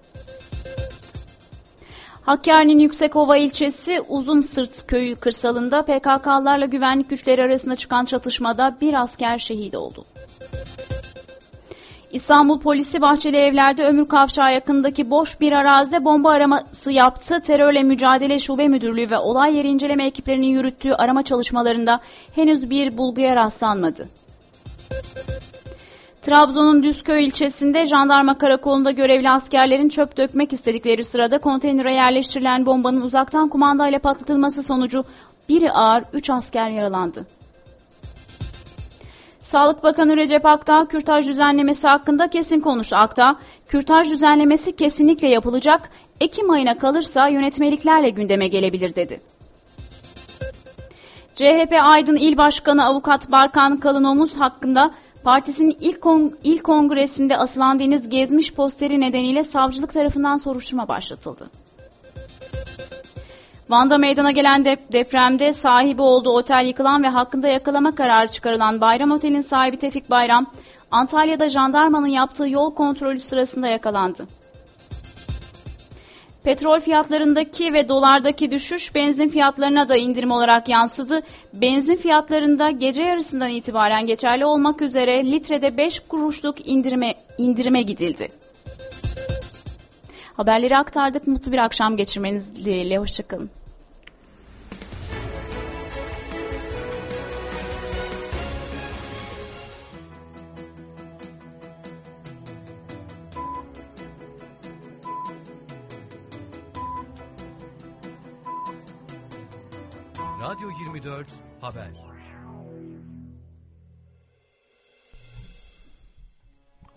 Hakkari'nin Yüksekova ilçesi Uzun Sırt köyü kırsalında PKK'larla güvenlik güçleri arasında çıkan çatışmada bir asker şehit oldu. İstanbul polisi Bahçeli Evler'de Ömür Kavşağı yakındaki boş bir arazide bomba araması yaptı. Terörle Mücadele Şube Müdürlüğü ve olay yeri inceleme ekiplerinin yürüttüğü arama çalışmalarında henüz bir bulguya rastlanmadı. Trabzon'un Düzköy ilçesinde jandarma karakolunda görevli askerlerin çöp dökmek istedikleri sırada konteynere yerleştirilen bombanın uzaktan kumandayla patlatılması sonucu biri ağır 3 asker yaralandı. Sağlık Bakanı Recep Akdağ, kürtaj düzenlemesi hakkında kesin konuştu. Akdağ, kürtaj düzenlemesi kesinlikle yapılacak, Ekim ayına kalırsa yönetmeliklerle gündeme gelebilir dedi. CHP Aydın İl Başkanı Avukat Barkan Kalınomuz hakkında partisinin ilk, kon ilk kongresinde asılan Deniz Gezmiş posteri nedeniyle savcılık tarafından soruşturma başlatıldı. Van'da meydana gelen dep depremde sahibi olduğu otel yıkılan ve hakkında yakalama kararı çıkarılan Bayram Otel'in sahibi Tevfik Bayram, Antalya'da jandarmanın yaptığı yol kontrolü sırasında yakalandı. Petrol fiyatlarındaki ve dolardaki düşüş benzin fiyatlarına da indirim olarak yansıdı. Benzin fiyatlarında gece yarısından itibaren geçerli olmak üzere litrede 5 kuruşluk indirime, indirime gidildi. Haberleri aktardık. Mutlu bir akşam geçirmeniz dileğiyle. Hoşçakalın. Radyo 24 Haber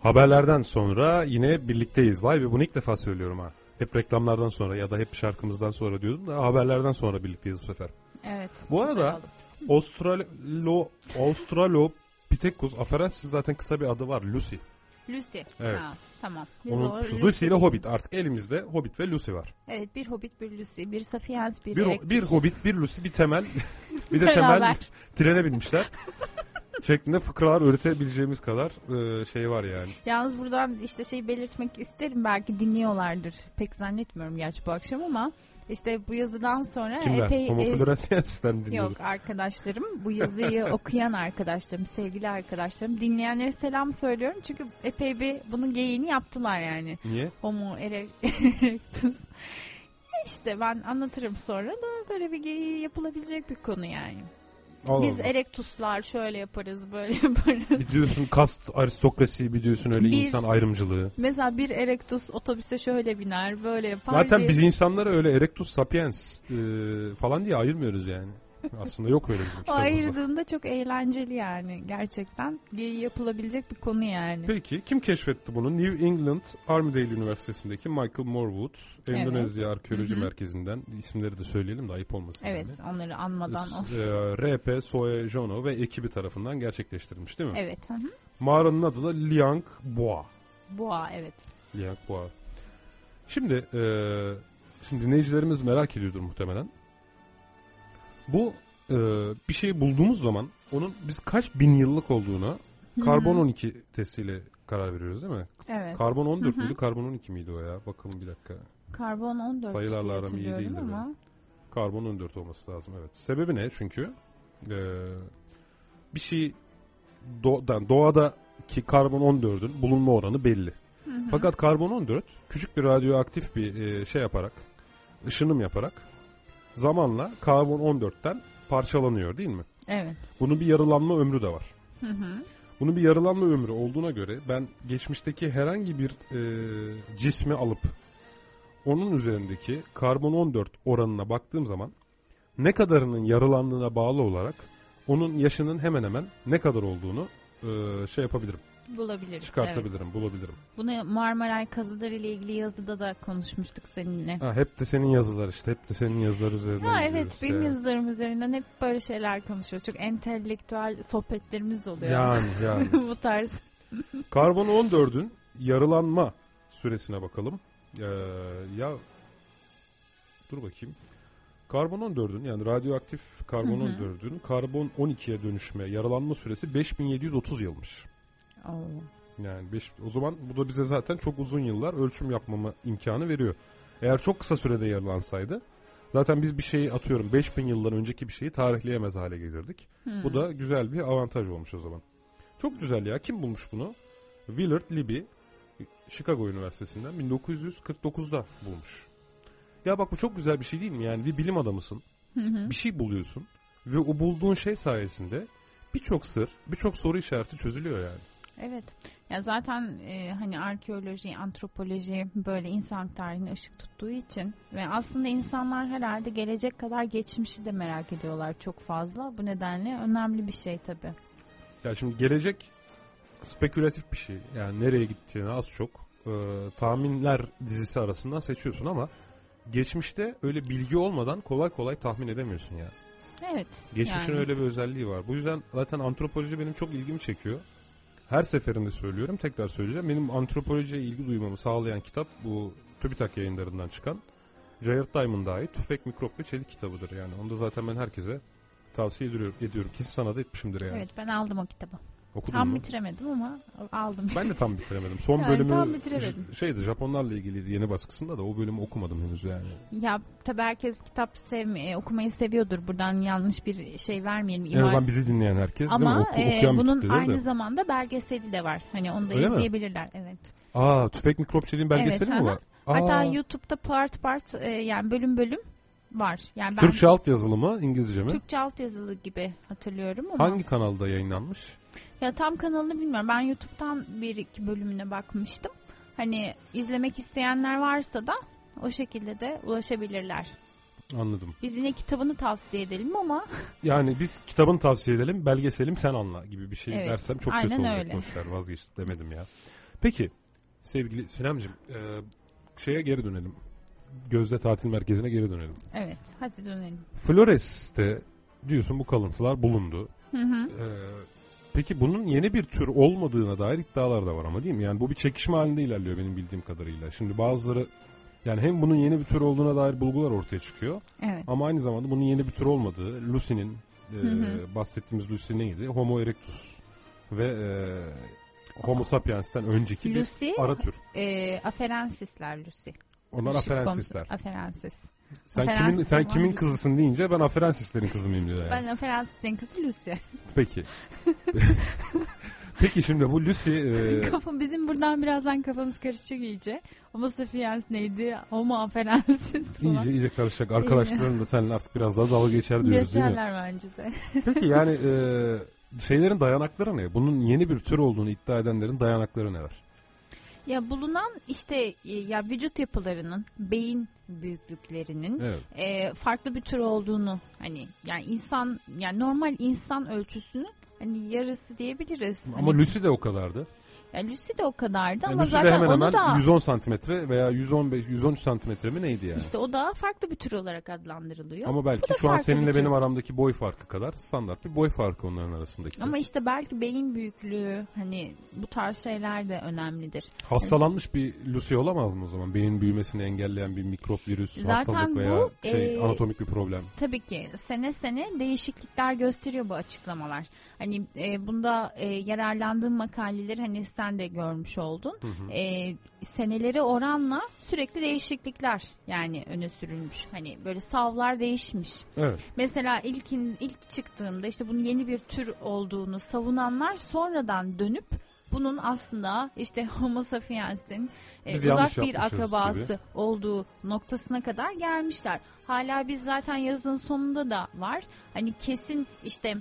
Haberlerden sonra yine birlikteyiz. Vay be bunu ilk defa söylüyorum ha. Hep reklamlardan sonra ya da hep şarkımızdan sonra diyordum da haberlerden sonra birlikteyiz bu sefer. Evet. Bu arada Australo Australopithecus affedersiniz zaten kısa bir adı var Lucy. Lucy. Evet. Ha, tamam. Biz Onun o Lucy, Lucy ile Hobbit artık elimizde Hobbit ve Lucy var. Evet bir Hobbit bir Lucy bir Sapiens bir, Bir, bir Hobbit bir Lucy bir temel bir de temel trene binmişler. Şeklinde fıkralar üretebileceğimiz kadar e, şey var yani. Yalnız buradan işte şey belirtmek isterim belki dinliyorlardır. Pek zannetmiyorum gerçi bu akşam ama işte bu yazıdan sonra Kimler? epey Homoflorensiyens'ten dinliyoruz. Yok arkadaşlarım bu yazıyı okuyan arkadaşlarım sevgili arkadaşlarım dinleyenlere selam söylüyorum çünkü epey bir bunun geyiğini yaptılar yani Niye? homo ere- erectus işte ben anlatırım sonra da böyle bir geyiği yapılabilecek bir konu yani. Allah Biz Allah. erektuslar şöyle yaparız böyle yaparız. Bir diyorsun kast aristokrasi bir diyorsun öyle Bir- insan ayrımcılığı. Mesela bir erektus otobüse şöyle biner böyle yapar Zaten diye. biz insanları öyle erectus sapiens e, falan diye ayırmıyoruz yani. Aslında yok öyle bizim O kitabımızda. ayırdığında çok eğlenceli yani gerçekten. Yapılabilecek bir konu yani. Peki kim keşfetti bunu? New England Armidale Üniversitesi'ndeki Michael Morwood, Endonezya Evet. Arkeoloji Hı hı. Merkezi'nden isimleri de söyleyelim de ayıp olmasın. Evet yani. onları anmadan e, R.P. Soejono ve ekibi tarafından gerçekleştirilmiş değil mi? Evet. Hı hı. Mağaranın adı da Liang Boa. Boğa evet. Liang Boa. Şimdi e, şimdi dinleyicilerimiz merak ediyordur muhtemelen. Bu e, bir şeyi bulduğumuz zaman onun biz kaç bin yıllık olduğuna karbon 12 testiyle karar veriyoruz değil mi? Evet. Karbon 14 Hı hı. müydü? Karbon 12 miydi o ya? Bakalım bir dakika. Karbon 14 Sayılarla aram iyi değildir ama. Karbon 14 olması lazım evet. Sebebi ne? Çünkü e, bir şey doğadan, doğadaki karbon 14'ün bulunma oranı belli. Hı hı. Fakat karbon 14 küçük bir radyoaktif bir e, şey yaparak, ışınım yaparak zamanla karbon 14'ten parçalanıyor değil mi? Evet. Bunun bir yarılanma ömrü de var. Hı hı. Bunun bir yarılanma ömrü olduğuna göre ben geçmişteki herhangi bir e, cismi alıp onun üzerindeki karbon 14 oranına baktığım zaman ne kadarının yarılandığına bağlı olarak onun yaşının hemen hemen ne kadar olduğunu e, şey yapabilirim, Bulabiliriz. Evet. çıkartabilirim, bulabilirim. Bunu Marmaray kazıları ile ilgili yazıda da konuşmuştuk seninle. Ha, hep de senin yazılar işte, hep de senin yazılar üzerinden Ha evet benim ya. yazılarım üzerinden hep böyle şeyler konuşuyoruz. Çok entelektüel sohbetlerimiz oluyor. Yani yani. Bu tarz. Karbon 14'ün yarılanma süresine bakalım. Ee, ya dur bakayım. Karbon 14'ün yani radyoaktif karbon Hı hı. 14'ün karbon 12'ye dönüşme yarılanma süresi 5730 yılmış. Yani beş, o zaman bu da bize zaten çok uzun yıllar ölçüm yapmama imkanı veriyor. Eğer çok kısa sürede yarılansaydı zaten biz bir şeyi atıyorum 5000 yıldan önceki bir şeyi tarihleyemez hale gelirdik. Hmm. Bu da güzel bir avantaj olmuş o zaman. Çok güzel ya. Kim bulmuş bunu? Willard Libby Chicago Üniversitesi'nden 1949'da bulmuş. Ya bak bu çok güzel bir şey değil mi? Yani bir bilim adamısın. Hı hı. Bir şey buluyorsun. Ve o bulduğun şey sayesinde birçok sır, birçok soru işareti çözülüyor yani. Evet. Ya zaten e, hani arkeoloji, antropoloji böyle insan tarihine ışık tuttuğu için ve aslında insanlar herhalde gelecek kadar geçmişi de merak ediyorlar çok fazla. Bu nedenle önemli bir şey tabii. Ya şimdi gelecek spekülatif bir şey. Yani nereye gittiğini az çok e, tahminler dizisi arasından seçiyorsun ama geçmişte öyle bilgi olmadan kolay kolay tahmin edemiyorsun ya. Evet. Geçmişin yani. öyle bir özelliği var. Bu yüzden zaten antropoloji benim çok ilgimi çekiyor. Her seferinde söylüyorum, tekrar söyleyeceğim. Benim antropolojiye ilgi duymamı sağlayan kitap bu TÜBİTAK yayınlarından çıkan Jared Diamond'a ait Tüfek, Mikrop ve Çelik kitabıdır yani. Onu da zaten ben herkese tavsiye ediyorum. ediyorum. Kesin sana da etmişimdir yani. Evet ben aldım o kitabı. Okudun Tam mu? bitiremedim ama aldım. Ben de tam bitiremedim. Son Yani bölümü tam bitiremedim. şeydi Japonlarla ilgiliydi yeni baskısında da o bölümü okumadım henüz yani. Ya tabii herkes kitap sevmeyi, okumayı seviyordur. Buradan yanlış bir şey vermeyelim. En azından bizi dinleyen herkes mi? Ama Oku- e, bunun aynı de. zamanda belgeseli de var. Hani onu da Öyle mi? izleyebilirler. Evet. Aa Tüfek Mikrop Çelik'in belgeseli Evet, mi var? Hatta Aa, YouTube'da part part e, yani bölüm bölüm var. Yani ben Türkçe alt yazılı mı İngilizce mi? Türkçe alt yazılı gibi hatırlıyorum ama Hangi kanalda yayınlanmış? Ya tam kanalını bilmiyorum. Ben YouTube'dan bir iki bölümüne bakmıştım. Hani izlemek isteyenler varsa da o şekilde de ulaşabilirler. Anladım. Biz yine kitabını tavsiye edelim ama Yani biz kitabını tavsiye edelim, belgeselim sen anla gibi bir şey Evet, dersem çok kötü olacak. öyle. Boşver vazgeçtim demedim ya. Peki sevgili Sinemciğim e, şeye geri dönelim. Gözde Tatil Merkezi'ne geri dönelim. evet hadi dönelim. Flores'te diyorsun bu kalıntılar bulundu. Hı hı. E, peki bunun yeni bir tür olmadığına dair iddialar da var ama değil mi? Yani bu bir çekişme halinde ilerliyor benim bildiğim kadarıyla. Şimdi bazıları yani hem bunun yeni bir tür olduğuna dair bulgular ortaya çıkıyor. Evet. Ama aynı zamanda bunun yeni bir tür olmadığı, Lucy'nin e, Hı hı. bahsettiğimiz Lucy neydi? Homo erectus ve e, Homo sapiens'ten önceki Lucy, bir ara tür. e, aferensisler Lucy. Onlar komutu- Aferensis. Sen kimin sen kimin kızısın deyince ben aferansislerin kızı mıyım diyor yani. Ben aferensislerin kızı Lucy. Peki. Peki şimdi bu Lucy e, Kafam bizim buradan birazdan kafamız karışacak iyice. Homo sapiens neydi? Homo aferensis falan. iyice iyice karışacak. Arkadaşların da seninle artık biraz daha dalga geçer diyoruz değil mi? Geçerler bence de. Peki yani e, şeylerin dayanakları ne? Bunun yeni bir tür olduğunu iddia edenlerin dayanakları neler? Ya bulunan işte e, ya vücut yapılarının, beyin büyüklüklerinin Evet. e, farklı bir tür olduğunu hani yani insan yani normal insan ölçüsünün hani yarısı diyebiliriz. Ama hani, Lucy de o kadardı. Ya Lucy de o kadardı Yani ama Lucy de zaten hemen onu hemen da 110 santimetre veya 115 113 santimetre mi neydi yani? işte o da farklı bir tür olarak adlandırılıyor. Ama belki şu an seninle benim aramdaki boy farkı kadar standart bir boy farkı onların arasındaki. Ama işte belki beyin büyüklüğü hani bu tarz şeyler de önemlidir. Hastalanmış bir Lucy olamaz mı o zaman? Beyin büyümesini engelleyen bir mikrop, virüs, Zaten hastalık veya bu, şey e, anatomik bir problem. Tabii ki sene sene değişiklikler gösteriyor bu açıklamalar. Hani e, bunda e, yararlandığım makaleleri hani sen de görmüş oldun. Hı hı. E, seneleri oranla sürekli değişiklikler yani öne sürülmüş. Hani böyle savlar değişmiş. Evet. Mesela ilkin ilk çıktığında işte bunun yeni bir tür olduğunu savunanlar sonradan dönüp bunun aslında işte Homo sapiens'in e, uzak bir akrabası olduğu noktasına kadar gelmişler. Hala biz zaten yazın sonunda da var. Hani kesin işte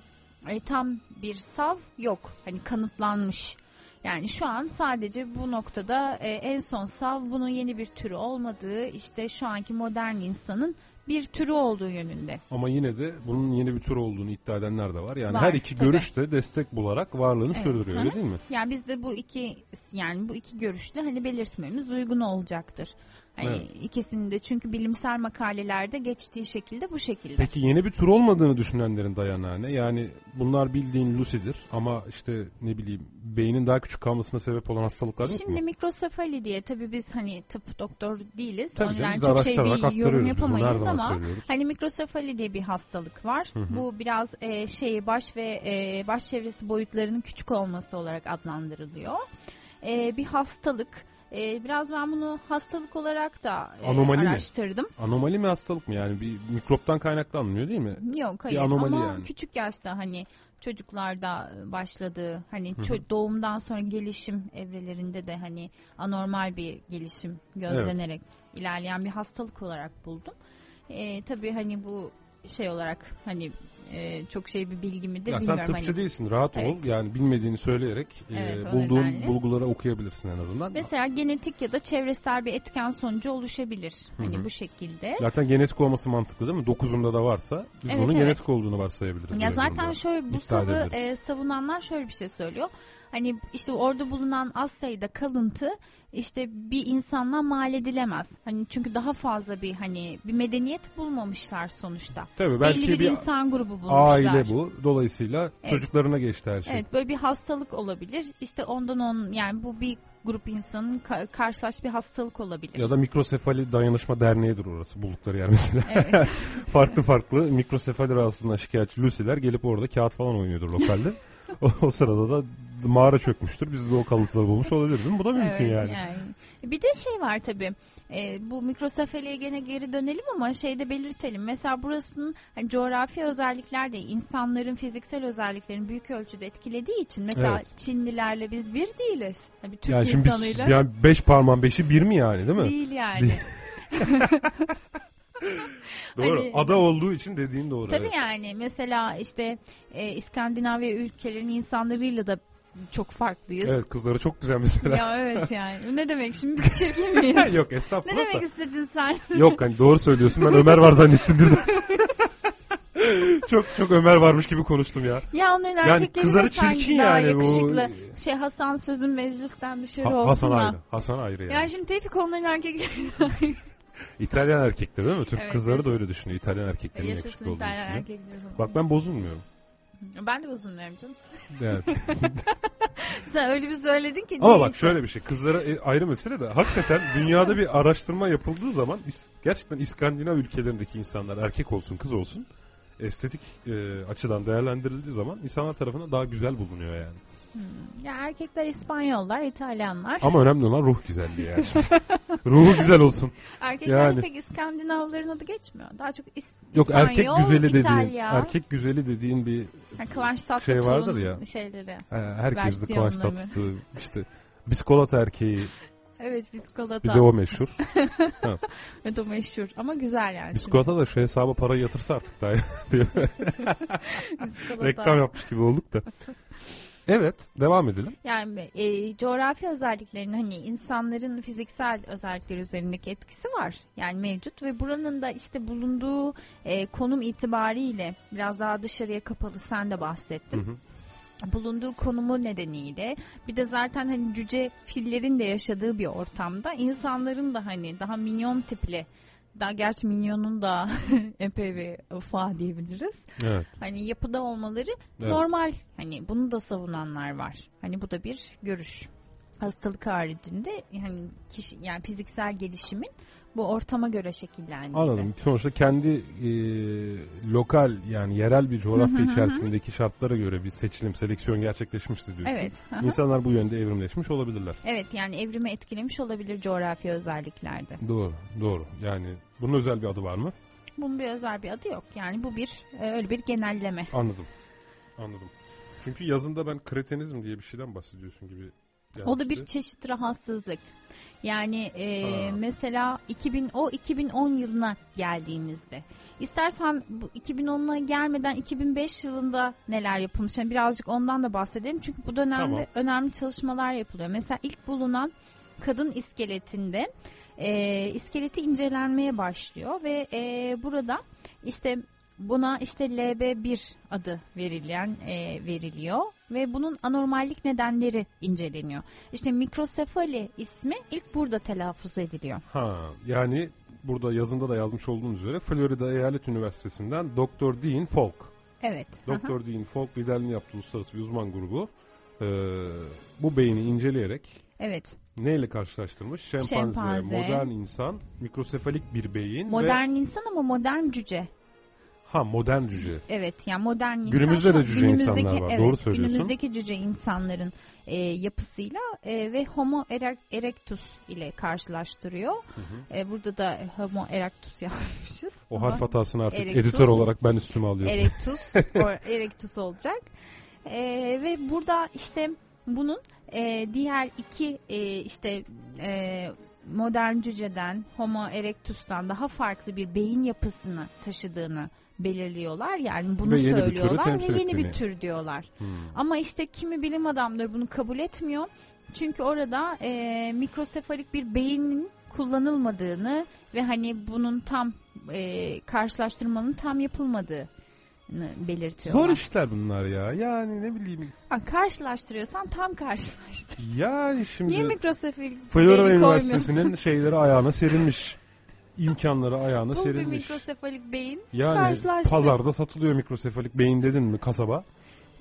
e, tam bir sav yok. Hani kanıtlanmış. Yani şu an sadece bu noktada e, en son sav bunun yeni bir türü olmadığı işte şu anki modern insanın bir türü olduğu yönünde. Ama yine de bunun yeni bir tür olduğunu iddia edenler de var. Yani Var, her iki tabii. görüş de destek bularak varlığını Evet, sürdürüyor öyle değil mi? Yani biz de bu iki yani bu iki görüşte hani belirtmemiz uygun olacaktır. Hani Evet. ikisinin de çünkü bilimsel makalelerde geçtiği şekilde bu şekilde. Peki yeni bir tür olmadığını düşünenlerin dayanağı ne? Yani bunlar bildiğin Lucy'dir ama işte ne bileyim beynin daha küçük kalmasına sebep olan hastalıklar yok Şimdi mu? mikrosefali diye tabii biz hani tıp doktor değiliz. Tabii O canım çok şey bir yorum yapamayız ama söylüyoruz. hani mikrosefali diye bir hastalık var. Hı hı. Bu biraz e, şey baş ve e, baş çevresi boyutlarının küçük olması olarak adlandırılıyor. E, bir hastalık. E, biraz ben bunu hastalık olarak da e, Anomali mi? araştırdım. Anomali mi hastalık mı yani bir mikroptan kaynaklanmıyor değil mi? Yok hayır anomali ama yani. küçük yaşta hani çocuklarda başladığı hani ço- doğumdan sonra gelişim evrelerinde de hani anormal bir gelişim gözlenerek ilerleyen bir hastalık olarak buldum. Ee, tabii hani bu şey olarak hani e, çok şey bir bilgi midir Ya sen bilmiyorum. tıpçı hani. değilsin rahat ol. Evet. Yani bilmediğini söyleyerek e, Evet, bulduğun nedenle. bulguları okuyabilirsin en azından. Mesela genetik ya da çevresel bir etken sonucu oluşabilir. Hani Hı hı. bu şekilde. Zaten genetik olması mantıklı değil mi? Dokuzunda da varsa biz Evet, bunun evet. genetik olduğunu varsayabiliriz. Ya zaten şöyle bu savı e, savunanlar şöyle bir şey söylüyor. Hani işte orada bulunan az sayıda kalıntı işte bir insanla mal edilemez. Hani çünkü daha fazla bir hani bir medeniyet bulmamışlar sonuçta. Tabii belki Belli bir, bir insan grubu bulmuşlar. aile bu. Dolayısıyla Evet. çocuklarına geçti her şey. Evet böyle bir hastalık olabilir. İşte ondan on yani bu bir grup insanın ka- karşılaş bir hastalık olabilir. Ya da mikrosefali dayanışma derneğidir orası buldukları yer mesela. Evet. farklı farklı mikrosefali rahatsızlığından şikayetçi Lucy'ler gelip orada kağıt falan oynuyordur lokalde. o, o sırada da mağara çökmüştür. Biz de o kalıntıları bulmuş olabiliriz değil mi? Bu da mümkün Evet, yani. Bir de şey var tabii. E, bu mikrosefaliye gene geri dönelim ama şeyde belirtelim. Mesela burasının hani coğrafi özellikler de insanların fiziksel özelliklerini büyük ölçüde etkilediği için mesela Evet. Çinlilerle biz bir değiliz. Hani Türk Yani şimdi biz, insanıyla yani beş parmağın beşi bir mi yani değil mi? değil yani. Doğru. Hani- Ada olduğu için dediğin doğru. Tabii evet. yani mesela işte e, İskandinavya ülkelerinin insanlarıyla da çok farklıyız. Evet kızları çok güzel mesela. Ya evet yani. Ne demek şimdi biz çirkin miyiz? Yok ne estağfurullah demek da. istedin sen? Yok hani doğru söylüyorsun. Ben Ömer var zannettim birden. çok çok Ömer varmış gibi konuştum ya. Ya onun Yani erkekleri kızları de çirkin daha yani bu. yakışıklı. Şey Hasan sözün meclisten dışarı Ha- olsun Hasan da. ayrı. Hasan ayrı yani. Ya şimdi Tevfik onların erkekleri. İtalyan erkekleri değil mi? Türk Evet, kızları da yaşasın. öyle düşünüyor. İtalyan erkeklerin yakışıklı olduğunu İtalyan düşünüyor. erkekleri. Bak ben bozulmuyorum. Ben de bozulmuyorum canım. Yani. Sen öyle bir söyledin ki. Ama bak neyse. şöyle bir şey. Kızlara e, ayrı mesele de hakikaten dünyada bir araştırma yapıldığı zaman gerçekten İskandinav ülkelerindeki insanlar erkek olsun kız olsun estetik e, açıdan değerlendirildiği zaman insanlar tarafından daha güzel bulunuyor yani. Ya erkekler İspanyollar, İtalyanlar. Ama önemli olan ruh güzelliği yani. Ruhu güzel olsun. Erkekler yani- pek İskandinavların adı geçmiyor. Daha çok is- Yok İspanyol, erkek güzeli dediğin, İtalya. erkek güzeli dediğin bir Kıvanç Tatlıtuğ'un şey vardır ya. şeyleri. herkes de Kıvanç. Tatlıtuğ işte biskolata erkeği Evet biskolata. bir de o meşhur. Evet o meşhur ama güzel yani. Biskolata da şu hesaba parayı yatırsa artık daha reklam yapmış gibi olduk da. Evet devam edelim. Yani e, coğrafi özelliklerin hani insanların fiziksel özellikleri üzerindeki etkisi var. Yani mevcut ve buranın da işte bulunduğu e, konum itibariyle biraz daha dışarıya kapalı sen de bahsettin. Hı hı. bulunduğu konumu nedeniyle bir de zaten hani cüce fillerin de yaşadığı bir ortamda insanların da hani daha minyon tipli daha gerçi minyonun da epey bir ufağı diyebiliriz. Evet. Hani yapıda olmaları Evet. normal. Hani bunu da savunanlar var. Hani bu da bir görüş. Hastalık haricinde yani kişi yani fiziksel gelişimin bu ortama göre şekillendiği. Anladım. Sonuçta kendi e, lokal yani yerel bir coğrafya içerisindeki şartlara göre bir seçilim, seleksiyon gerçekleşmiştir diyorsun. Evet. İnsanlar bu yönde evrimleşmiş olabilirler. Evet yani evrimi etkilemiş olabilir coğrafi özelliklerde. Doğru, doğru. Yani bunun özel bir adı var mı? Bunun bir özel bir adı yok. Yani bu bir e, öyle bir genelleme. Anladım. Anladım. Çünkü yazında ben kretenizm diye bir şeyden bahsediyorsun gibi. O da bir çeşit rahatsızlık. Yani e, Ha. mesela 2000 o 2010 yılına geldiğimizde istersen bu 2010'a gelmeden 2005 yılında neler yapılmış yani birazcık ondan da bahsedelim çünkü bu dönemde Tamam. önemli çalışmalar yapılıyor. Mesela ilk bulunan kadın iskeletinde e, iskeleti incelenmeye başlıyor ve e, burada işte buna işte LB1 adı verilen e, veriliyor ve bunun anormallik nedenleri inceleniyor. İşte mikrosefali ismi ilk burada telaffuz ediliyor. Ha, yani burada yazında da yazmış olduğunuz üzere Florida Eyalet Üniversitesi'nden Dr. Dean Falk. Evet. Dr. Dean Falk liderliğini yaptığı uluslararası bir uzman grubu e, bu beyni inceleyerek Evet. neyle karşılaştırmış? Şempanze, Şempanze. modern insan, mikrosefalik bir beyin ve Modern insan ama modern cüce. Ha modern cüce. Evet yani modern insan. Günümüzde de cüce insanlar günümüzdeki- var, Evet, doğru söylüyorsun. Günümüzdeki cüce insanların e, yapısıyla e, ve Homo erec- erectus ile karşılaştırıyor. E, burada da Homo erectus yazmışız. O harf hatasını artık Erectus. editör olarak ben üstüme alıyorum. Erectus, erectus olacak. E, ve burada işte bunun e, diğer iki e, işte e, modern cüceden, Homo erectus'tan daha farklı bir beyin yapısını taşıdığını belirliyorlar. Yani bunu Ve yeni söylüyorlar ve yeni bir tür diyorlar. Hmm. Ama işte kimi bilim adamları bunu kabul etmiyor. Çünkü orada e, mikrosefalik bir beynin kullanılmadığını ve hani bunun tam e, karşılaştırmanın tam yapılmadığını belirtiyorlar. Zor işler bunlar ya. Yani ne bileyim. Ha, karşılaştırıyorsan tam karşılaştır. Yani şimdi Niye mikrosefalik Florida Üniversitesi'nin şeyleri ayağına serilmiş. İmkanları ayağına Bul bir serilmiş. mikrosefalik beyin. Yani karşılaştır. pazarda satılıyor mikrosefalik beyin dedin mi kasaba?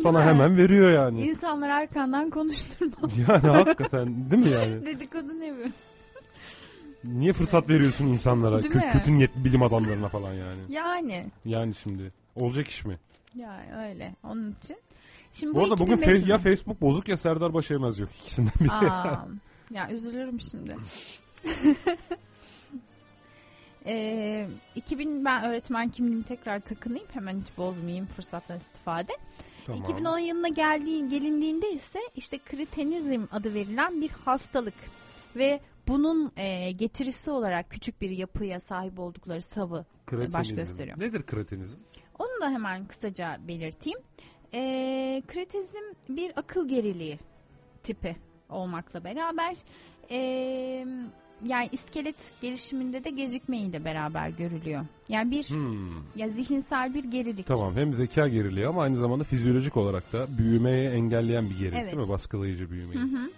Sana mi? hemen veriyor yani. İnsanlar arkandan konuşturma. Yani hakikaten değil mi yani? Dedikodu ne bu? Niye fırsat veriyorsun insanlara? Değil Kö- mi? kötü niyetli bilim adamlarına falan yani. Yani. Yani şimdi olacak iş mi? Ya öyle. Onun için. Şimdi Bu arada bugün 2005 fe- ya Facebook bozuk ya Serdar Başaymaz yok ikisinden biri. Aa, ya üzülürüm şimdi. Ee, 2000 ben öğretmen kimliğimi tekrar takınayım hemen hiç bozmayayım fırsattan istifade. Tamam. 2010 yılına geldiği, gelindiğinde ise işte kritenizm adı verilen bir hastalık ve bunun e, getirisi olarak küçük bir yapıya sahip oldukları savı Kretenizm. baş gösteriyor. Nedir kretenizm? Onu da hemen kısaca belirteyim. Ee, kretizm bir akıl geriliği tipi olmakla beraber ee, yani iskelet gelişiminde de gecikmeyle beraber görülüyor. Yani bir Hmm. ya zihinsel bir gerilik. Tamam hem zeka geriliği ama aynı zamanda fizyolojik olarak da büyümeye engelleyen bir gerilik Evet. değil mi? Baskılayıcı büyümeyi. Hı hı.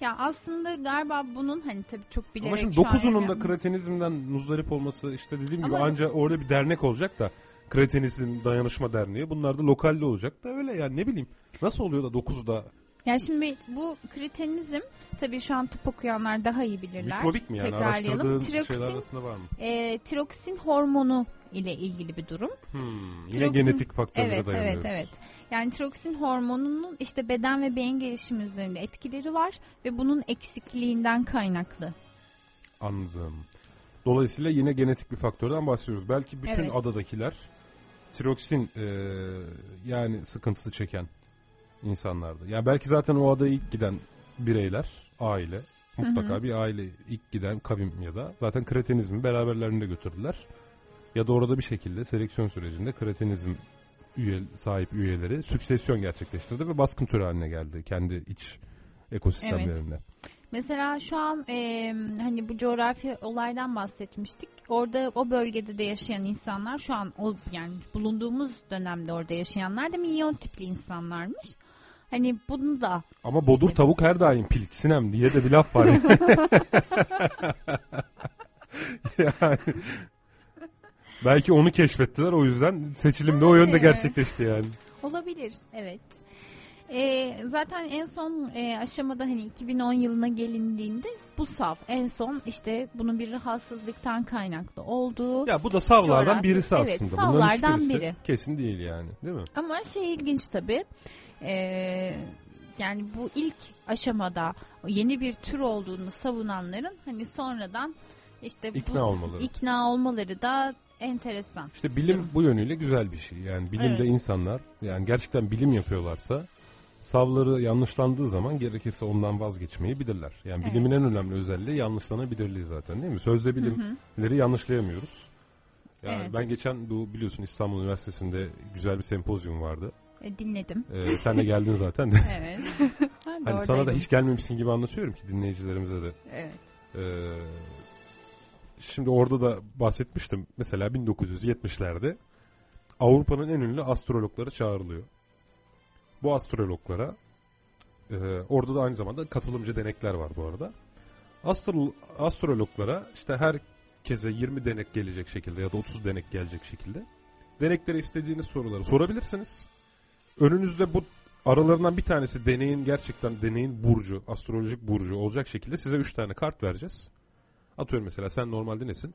Ya aslında galiba bunun hani tabii çok bilerek Ama şimdi dokuzunun da kretenizmden muzdarip olması işte dediğim gibi Ama- anca orada bir dernek olacak da kretenizm dayanışma derneği bunlar da lokalde olacak da öyle yani ne bileyim nasıl oluyor da dokuzu da Yani şimdi bu kretenizm tabii şu an tıp okuyanlar daha iyi bilirler. mikrobik mi yani Tekrarlayalım. Tiroksin- var mı? E, tiroksin hormonu ile ilgili bir durum. Hmm, yine Tiroksin- genetik faktörlere Evet, dayanıyoruz. evet, evet. Yani tiroksin hormonunun işte beden ve beyin gelişimi üzerinde etkileri var ve bunun eksikliğinden kaynaklı. Anladım. Dolayısıyla yine genetik bir faktörden bahsediyoruz. Belki bütün Evet. adadakiler tiroksin e, yani sıkıntısı çeken insanlardı. Yani belki zaten o adaya ilk giden bireyler, aile, mutlaka Hı hı. bir aile ilk giden kavim ya da zaten kretenizmi beraberlerinde götürdüler. Ya da orada bir şekilde seleksiyon sürecinde kretenizm üye, sahip üyeleri süksesyon gerçekleştirdi ve baskın türü haline geldi kendi iç ekosistemlerinde. Mesela şu an e, hani bu coğrafi olaydan bahsetmiştik. Orada o bölgede de yaşayan insanlar şu an o yani bulunduğumuz dönemde orada yaşayanlar da milyon tipli insanlarmış. Hani bunu da Ama bodur İşte- tavuk her daim pilik sinem diye de bir laf var. ya. yani belki onu keşfettiler o yüzden seçilim de o yönde gerçekleşti yani. Olabilir, evet. Ee, zaten en son e, aşamada hani 2010 yılına gelindiğinde bu sav en son işte bunun bir rahatsızlıktan kaynaklı olduğu Ya bu da savlardan Coğrafi- birisi aslında. evet, savlardan biri. Kesin değil yani değil mi? ama şey ilginç tabii Ee, yani bu ilk aşamada yeni bir tür olduğunu savunanların hani sonradan işte İkna bu olmaları. ikna olmaları da enteresan. İşte bilim bu yönüyle güzel bir şey. Yani bilimde Evet. insanlar yani gerçekten bilim yapıyorlarsa savları yanlışlandığı zaman gerekirse ondan vazgeçmeyi bilirler. Yani Evet. bilimin en önemli özelliği yanlışlanabilirliği zaten değil mi? Sözde bilimleri yanlışlayamıyoruz. Yani Evet. ben geçen bu biliyorsun İstanbul Üniversitesi'nde güzel bir sempozyum vardı. E, dinledim. Ee, sen de geldin zaten de. Evet. Hani sana da hiç gelmemişsin gibi anlatıyorum ki dinleyicilerimize de. Evet. Ee, şimdi orada da bahsetmiştim. Mesela 1970'lerde Avrupa'nın en ünlü astrologları çağrılıyor. Bu astrologlara e, orada da aynı zamanda katılımcı denekler var bu arada. Astro, astrologlara işte herkese 20 denek gelecek şekilde ya da 30 denek gelecek şekilde deneklere istediğiniz soruları sorabilirsiniz. Önünüzde bu aralarından bir tanesi deneyin gerçekten deneyin burcu, astrolojik burcu olacak şekilde size 3 tane kart vereceğiz. Atıyorum mesela sen normalde nesin?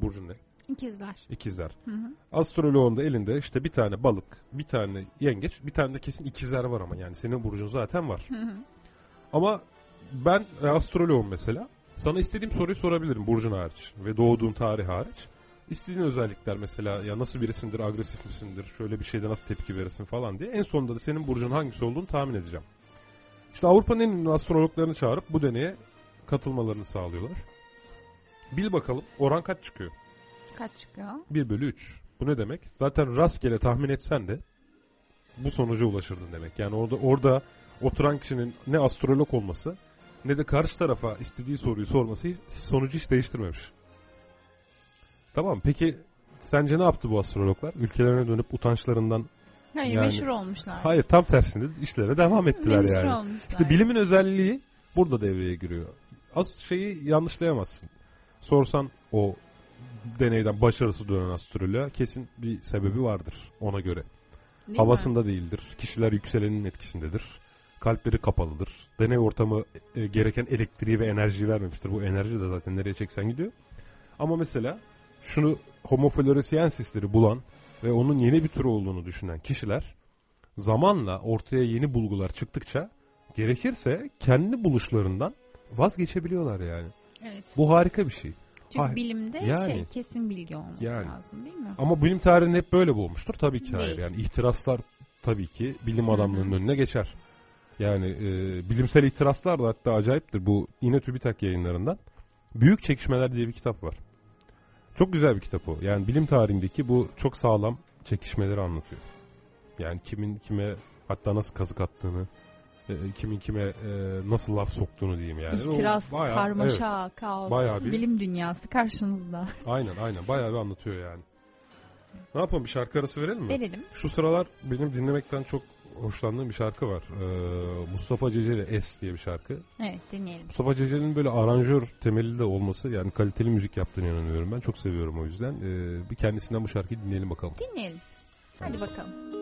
Burcun ne? İkizler. İkizler. Hı hı. Astroloğun da elinde işte bir tane balık, bir tane yengeç, bir tane de kesin ikizler var ama yani senin burcun zaten var. Hı hı. Ama ben e, astroloğum mesela. Sana istediğim soruyu sorabilirim burcun hariç ve doğduğun tarih hariç. İstediğin özellikler mesela ya nasıl birisindir, agresif misindir, şöyle bir şeyde nasıl tepki verirsin falan diye. En sonunda da senin burcun hangisi olduğunu tahmin edeceğim. İşte Avrupa'nın en ünlü astrologlarını çağırıp bu deneye katılmalarını sağlıyorlar. Bil bakalım oran kaç çıkıyor? Kaç çıkıyor? 1 bölü 3. Bu ne demek? Zaten rastgele tahmin etsen de bu sonuca ulaşırdın demek. Yani orada orada oturan kişinin ne astrolog olması ne de karşı tarafa istediği soruyu sorması sonucu hiç değiştirmemiş. Tamam peki sence ne yaptı bu astrologlar? Ülkelerine dönüp utançlarından Hayır Yani- meşhur olmuşlar. hayır tam tersine işlere devam ettiler meşhur yani. olmuşlar. İşte bilimin özelliği burada devreye giriyor. Az şeyi yanlışlayamazsın. Sorsan o deneyden başarısı dönen astroloğa kesin bir sebebi vardır ona göre. Değil mi? Havasında değildir. Kişiler yükselenin etkisindedir. Kalpleri kapalıdır. Deney ortamı e, gereken elektriği ve enerjiyi vermemiştir. Bu enerji de zaten nereye çeksen gidiyor. Ama mesela şunu Homo floresiensisleri bulan ve onun yeni bir tür olduğunu düşünen kişiler zamanla ortaya yeni bulgular çıktıkça gerekirse kendi buluşlarından vazgeçebiliyorlar yani. Evet. Bu harika bir şey. Çünkü Hayır. bilimde Yani. şey kesin bilgi olması Yani. lazım değil mi? Ama bilim tarihinde hep böyle bulmuştur. Tabii ki hayır. Yani ihtiraslar tabii ki bilim adamlarının önüne geçer. Yani e, bilimsel ihtiraslar da hatta acayiptir. Bu yine TÜBİTAK yayınlarından. Büyük Çekişmeler diye bir kitap var. Çok güzel bir kitap o. Yani bilim tarihindeki bu çok sağlam çekişmeleri anlatıyor. Yani kimin kime hatta nasıl kazık attığını, e, kimin kime e, nasıl laf soktuğunu diyeyim yani. O İhtiras, bayağı- karmaşa, kaos, Bayağı bir- bilim dünyası karşınızda. evet, aynen aynen bayağı bir anlatıyor yani. Ne yapalım bir şarkı arası verelim mi? Verelim. Şu sıralar benim dinlemekten çok hoşlandığım bir şarkı var. Ee, Mustafa Ceceli S diye bir şarkı. Evet dinleyelim. Mustafa Ceceli'nin böyle aranjör temeli de olması yani kaliteli müzik yaptığını inanıyorum ben. Çok seviyorum o yüzden. Ee, bir kendisinden bu şarkıyı dinleyelim bakalım. Dinleyelim. Hadi bakalım.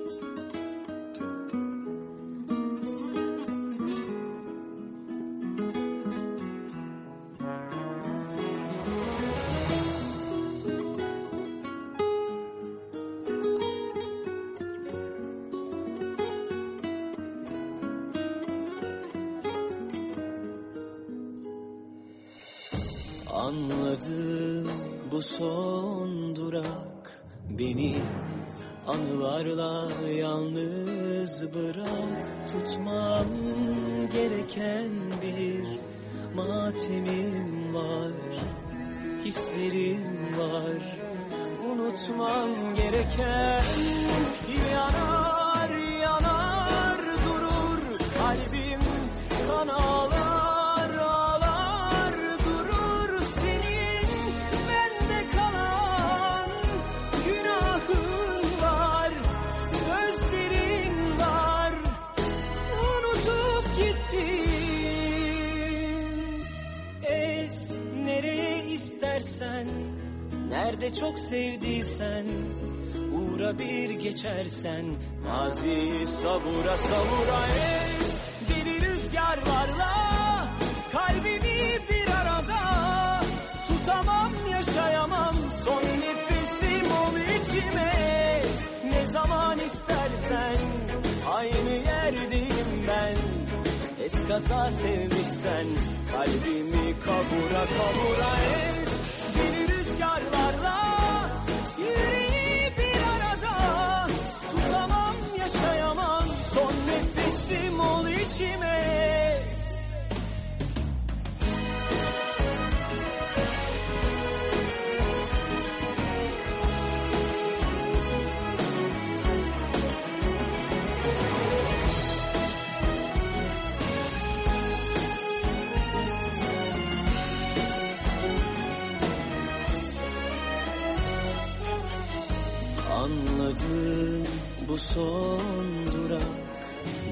Son durak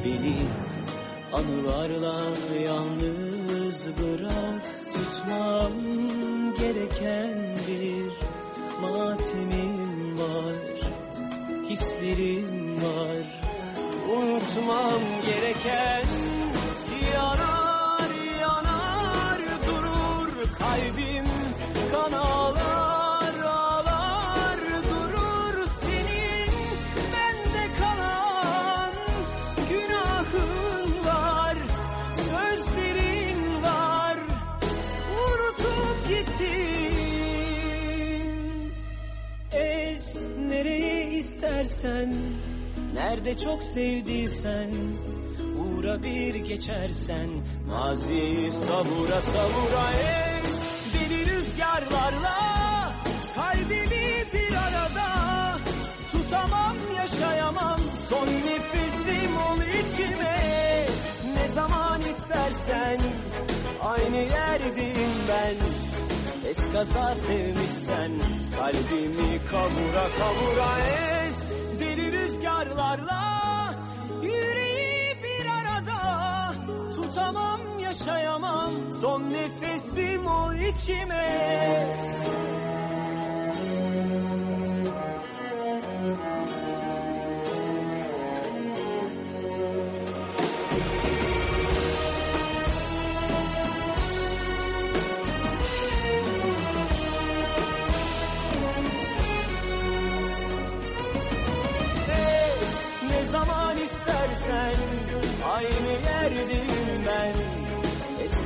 beni anılarla yalnız bırak. Tutmam gereken bir matemim var hislerim var. Unutmam gereken yanar yanar durur kalbim istersen Nerede çok sevdiysen Uğra bir geçersen Maziyi savura savura es Deli rüzgarlar rüzgarlarla kalbimi bir arada tutamam yaşayamam. Son nefesim ol içime ne zaman istersen aynı yerdeyim ben. Eskaza sevmişsen kalbimi kavura kavura deli rüzgarlarla yüreği bir arada tutamam yaşayamam. Son nefesim ol içime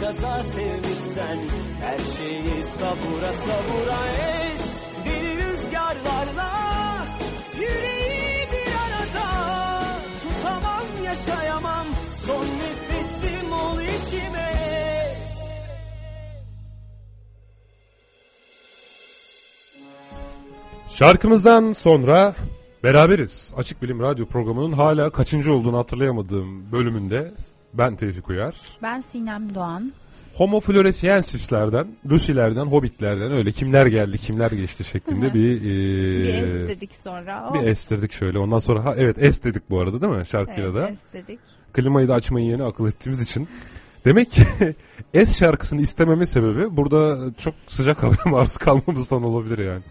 Eskaza sevmişsen her şeyi sabura sabura es. Deli rüzgarlarla yüreği bir arada Tutamam yaşayamam. Son nefesim ol içime. Es Şarkımızdan sonra beraberiz. Açık Bilim Radyo programının hala kaçıncı olduğunu hatırlayamadığım bölümünde ben Tevfik Uyar. Ben Sinem Doğan. Homo floresiensislerden, Lucy'lerden, Hobbit'lerden öyle kimler geldi kimler geçti şeklinde bir e, Bir es dedik sonra. bir Oh, es dedik şöyle. Ondan sonra ha evet es dedik bu arada değil mi şarkıyla evet, da. es dedik. Klimayı da açmayı yeni akıl ettiğimiz için. Demek ki es şarkısını istememe sebebi burada çok sıcak havaya maruz kalmamızdan olabilir yani.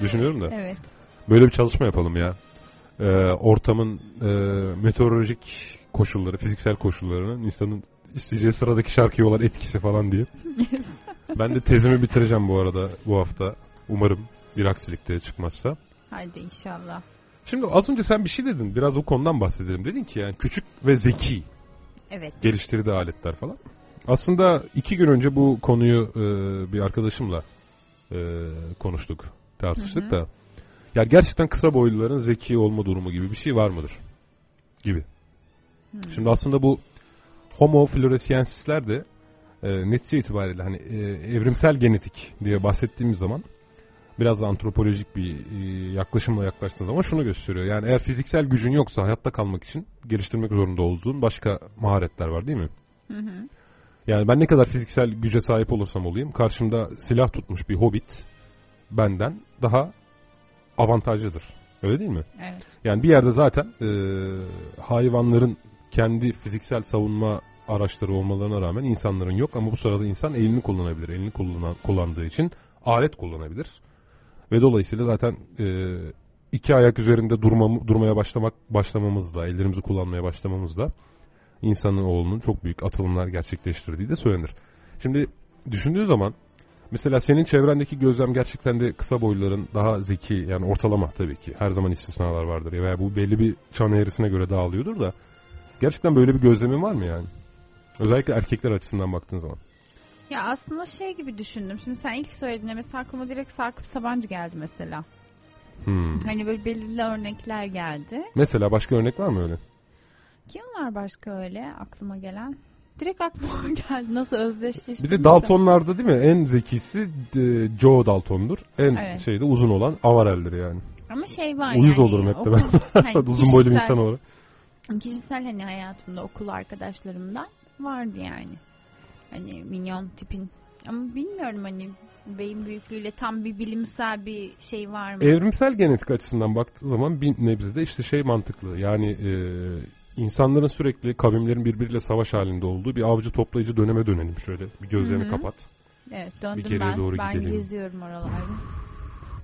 Düşünüyorum da. Evet. Böyle bir çalışma yapalım ya. Ee, ortamın e, meteorolojik koşulları, fiziksel koşullarının insanın isteyeceği sıradaki şarkıya olan etkisi falan diye. ben de tezimi bitireceğim bu arada bu hafta. Umarım bir aksilikte çıkmazsa. Haydi inşallah. Şimdi az önce sen bir şey dedin. Biraz o konudan bahsedelim. Dedin ki yani küçük ve zeki Evet. geliştirdiği aletler falan. Aslında iki gün önce bu konuyu e, bir arkadaşımla e, konuştuk, tartıştık da. Ya gerçekten kısa boyluların zeki olma durumu gibi bir şey var mıdır? Gibi. Şimdi aslında bu Homo floresiensisler de e, netice itibariyle hani e, evrimsel genetik diye bahsettiğimiz zaman biraz antropolojik bir e, yaklaşımla yaklaştığın zaman şunu gösteriyor. Yani eğer fiziksel gücün yoksa hayatta kalmak için geliştirmek zorunda olduğun başka maharetler var değil mi? Yani ben ne kadar fiziksel güce sahip olursam olayım karşımda silah tutmuş bir hobbit benden daha avantajlıdır. Öyle değil mi? Evet. Yani bir yerde zaten e, hayvanların kendi fiziksel savunma araçları olmalarına rağmen insanların yok ama bu sırada insan elini kullanabilir. Elini kullanan, kullandığı için alet kullanabilir. Ve dolayısıyla zaten e, iki ayak üzerinde durmam, durmaya başlamak başlamamızla, ellerimizi kullanmaya başlamamızla insanın oğlunun çok büyük atılımlar gerçekleştirdiği de söylenir. Şimdi düşündüğü zaman mesela senin çevrendeki gözlem gerçekten de kısa boyluların daha zeki yani ortalama tabii ki her zaman istisnalar vardır ya veya bu belli bir çan eğrisine göre dağılıyordur da gerçekten böyle bir gözlemin var mı yani? Özellikle erkekler açısından baktığın zaman. Ya aslında şey gibi düşündüm. Şimdi sen ilk söylediğinde mesela aklıma direkt Sakıp Sabancı geldi mesela. Hmm. Hani böyle belirli örnekler geldi. Mesela başka örnek var mı öyle? Kim var başka öyle aklıma gelen? Direkt aklıma geldi. Nasıl Bir özdeşleştirmiştim. de Daltonlarda değil mi? En zekisi e, Joe Dalton'dur. En Evet. şeyde uzun olan Avarel'dir yani. Ama şey var Uyuz yani. olurum hep de ben. hani uzun boylu bir insan olarak. Kişisel hani hayatımda okul arkadaşlarımdan vardı yani. Hani minyon tipin. Ama bilmiyorum hani beyin büyüklüğüyle tam bir bilimsel bir şey var mı? Evrimsel genetik açısından baktığı zaman bir nebzede işte şey mantıklı. Yani e, insanların sürekli kavimlerin birbiriyle savaş halinde olduğu bir avcı toplayıcı döneme dönelim şöyle. Bir gözlerini Hı hı. kapat. evet döndüm geriye ben. doğru ben gidelim. geziyorum oralarda.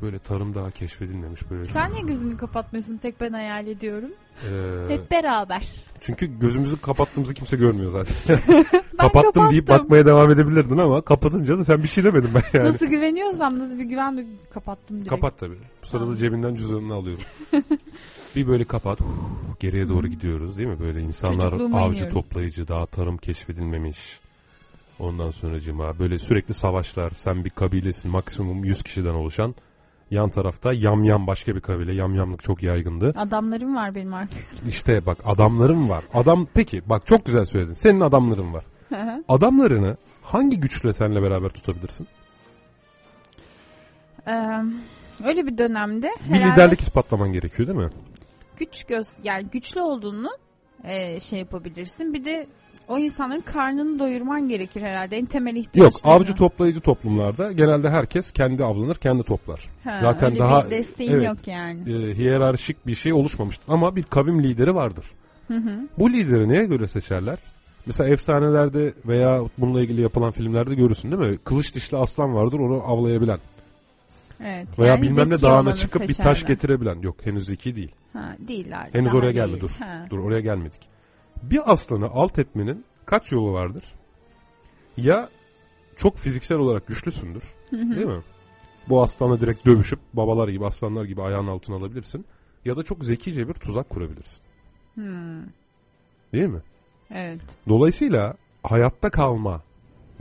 Böyle tarım daha keşfedilmemiş böyle. Sen niye gözünü kapatmıyorsun? Tek ben hayal ediyorum. Ee, Hep beraber. çünkü gözümüzü kapattığımızı kimse görmüyor zaten. Ben Kapattım deyip kapattım. bakmaya devam edebilirdin ama kapatınca da sen bir şey demedin ben yani. Nasıl güveniyorsam nasıl bir güven kapattım direkt. Kapat tabii. Bu sırada Tamam. cebinden cüzdanını alıyorum. bir böyle kapat. Uf, geriye doğru gidiyoruz değil mi? Böyle insanlar Çocukluğuma avcı iniyoruz. toplayıcı daha tarım keşfedilmemiş. Ondan sonra cima böyle sürekli savaşlar. Sen bir kabilesin maksimum 100 kişiden oluşan. Yan tarafta yamyam başka bir kabile. Yamyamlık çok yaygındı. Adamlarım var benim artık. İşte bak adamlarım var. Adam peki bak çok güzel söyledin. Senin adamların var. Adamlarını hangi güçle seninle beraber tutabilirsin? Ee, öyle bir dönemde Bir herhalde liderlik ispatlaman gerekiyor değil mi? güç göz yani güçlü olduğunu e, şey yapabilirsin. Bir de o insanların karnını doyurman gerekir herhalde. En temel Yok ihtiyaçları. avcı toplayıcı toplumlarda genelde herkes kendi avlanır kendi toplar. Ha, zaten öyle daha- bir desteğin evet. yok yani. E, hiyerarşik bir şey oluşmamıştır. Ama bir kavim lideri vardır. Bu lideri neye göre seçerler? Mesela efsanelerde veya bununla ilgili yapılan filmlerde görürsün değil mi? Kılıç dişli aslan vardır onu avlayabilen. Evet. Veya yani bilmem ne dağına çıkıp bir taş seçerler. getirebilen. Yok henüz zeki değil. Ha, değiller. Henüz oraya gelme değil. dur. Ha. Dur oraya gelmedik. Bir aslanı alt etmenin kaç yolu vardır? Ya çok fiziksel olarak güçlüsündür. Değil mi? Bu aslanla direkt dövüşüp babalar gibi aslanlar gibi ayağın altına alabilirsin. Ya da çok zekice bir tuzak kurabilirsin. Hmm, Değil mi? Evet. Dolayısıyla hayatta kalma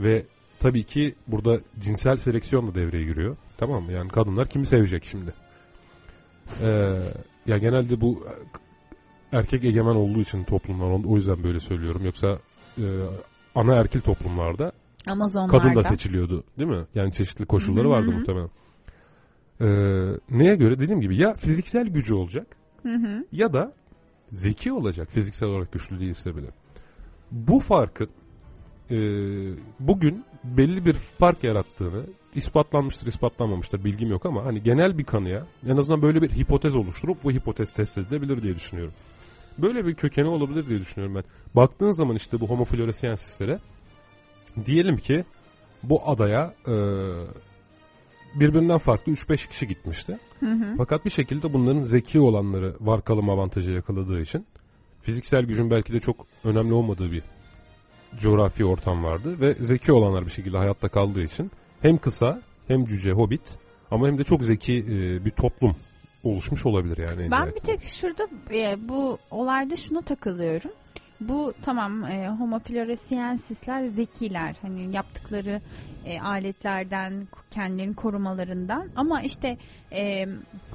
ve tabii ki burada cinsel seleksiyon da devreye giriyor. Tamam mı? Yani kadınlar kimi sevecek şimdi? Ee, ya genelde bu erkek egemen olduğu için toplumlar o- yüzden böyle söylüyorum. Yoksa e, ana erkil toplumlarda Amazonlarda. kadın da seçiliyordu değil mi? Yani çeşitli koşulları vardı hı. muhtemelen. Ee, neye göre dediğim gibi ya fiziksel gücü olacak Hı hı. ya da zeki olacak fiziksel olarak güçlü değilse bile. Bu farkın e, bugün belli bir fark yarattığını ispatlanmıştır ispatlanmamıştır bilgim yok ama hani genel bir kanıya en azından böyle bir hipotez oluşturup bu hipotez test edilebilir diye düşünüyorum. Böyle bir kökeni olabilir diye düşünüyorum ben. Baktığın zaman işte bu homo floresiensislere diyelim ki bu adaya e, birbirinden farklı 3-5 kişi gitmişti. Hı hı. Fakat bir şekilde bunların zeki olanları var kalım avantajı yakaladığı için fiziksel gücün belki de çok önemli olmadığı bir coğrafi ortam vardı ve zeki olanlar bir şekilde hayatta kaldığı için hem kısa hem cüce hobbit ama hem de çok zeki e, bir toplum oluşmuş olabilir yani. en Ben bir tek şurada e, bu olayda şuna takılıyorum. Bu tamam e, homo floresiensisler zekiler. Hani yaptıkları e, aletlerden, kendilerini korumalarından. Ama işte e,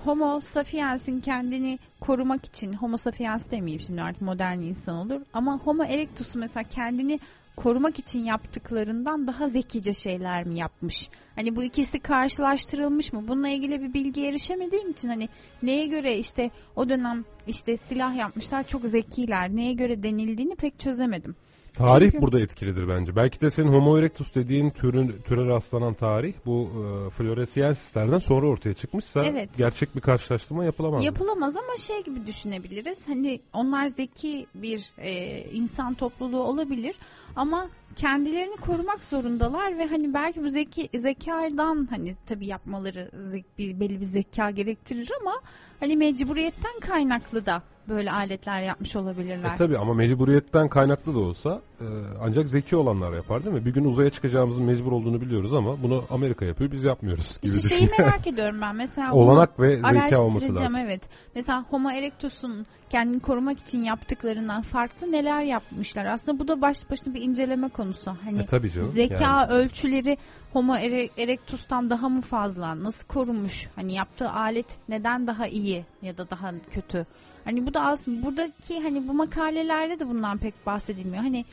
homo sapiens'in kendini korumak için, homo sapiens demeyeyim şimdi artık modern insan olur. Ama homo erectus'u mesela kendini korumak için yaptıklarından daha zekice şeyler mi yapmış? Hani bu ikisi karşılaştırılmış mı? Bununla ilgili bir bilgiye erişemediğim için hani neye göre işte o dönem işte silah yapmışlar çok zekiler. Neye göre denildiğini pek çözemedim. Tarih Çünkü- burada etkilidir bence. Belki de senin Homo erectus dediğin türün, türe rastlanan tarih bu e, floresiensislerden sonra ortaya çıkmışsa Evet. gerçek bir karşılaştırma yapılamaz. Yapılamaz ama şey gibi düşünebiliriz. Hani onlar zeki bir e, insan topluluğu olabilir ama kendilerini korumak zorundalar ve hani belki bu zeki zekadan hani tabii yapmaları bir, belli bir zeka gerektirir ama hani mecburiyetten kaynaklı da böyle aletler yapmış olabilirler. E tabi ama mecburiyetten kaynaklı da olsa e, ancak zeki olanlar yapar değil mi? Bir gün uzaya çıkacağımızın mecbur olduğunu biliyoruz ama bunu Amerika yapıyor biz yapmıyoruz gibi İşte şeyi merak ediyorum ben. Mesela Olanak ve zeka olması lazım. evet. Mesela Homo erectus'un kendini korumak için yaptıklarından farklı neler yapmışlar. Aslında bu da baş başına bir inceleme konusu. Hani E tabii canım. zeka yani. ölçüleri Homo ere- erectus'tan daha mı fazla? Nasıl korunmuş? Hani yaptığı alet neden daha iyi ya da daha kötü? Hani bu da aslında buradaki hani bu makalelerde de bundan pek bahsedilmiyor. Hani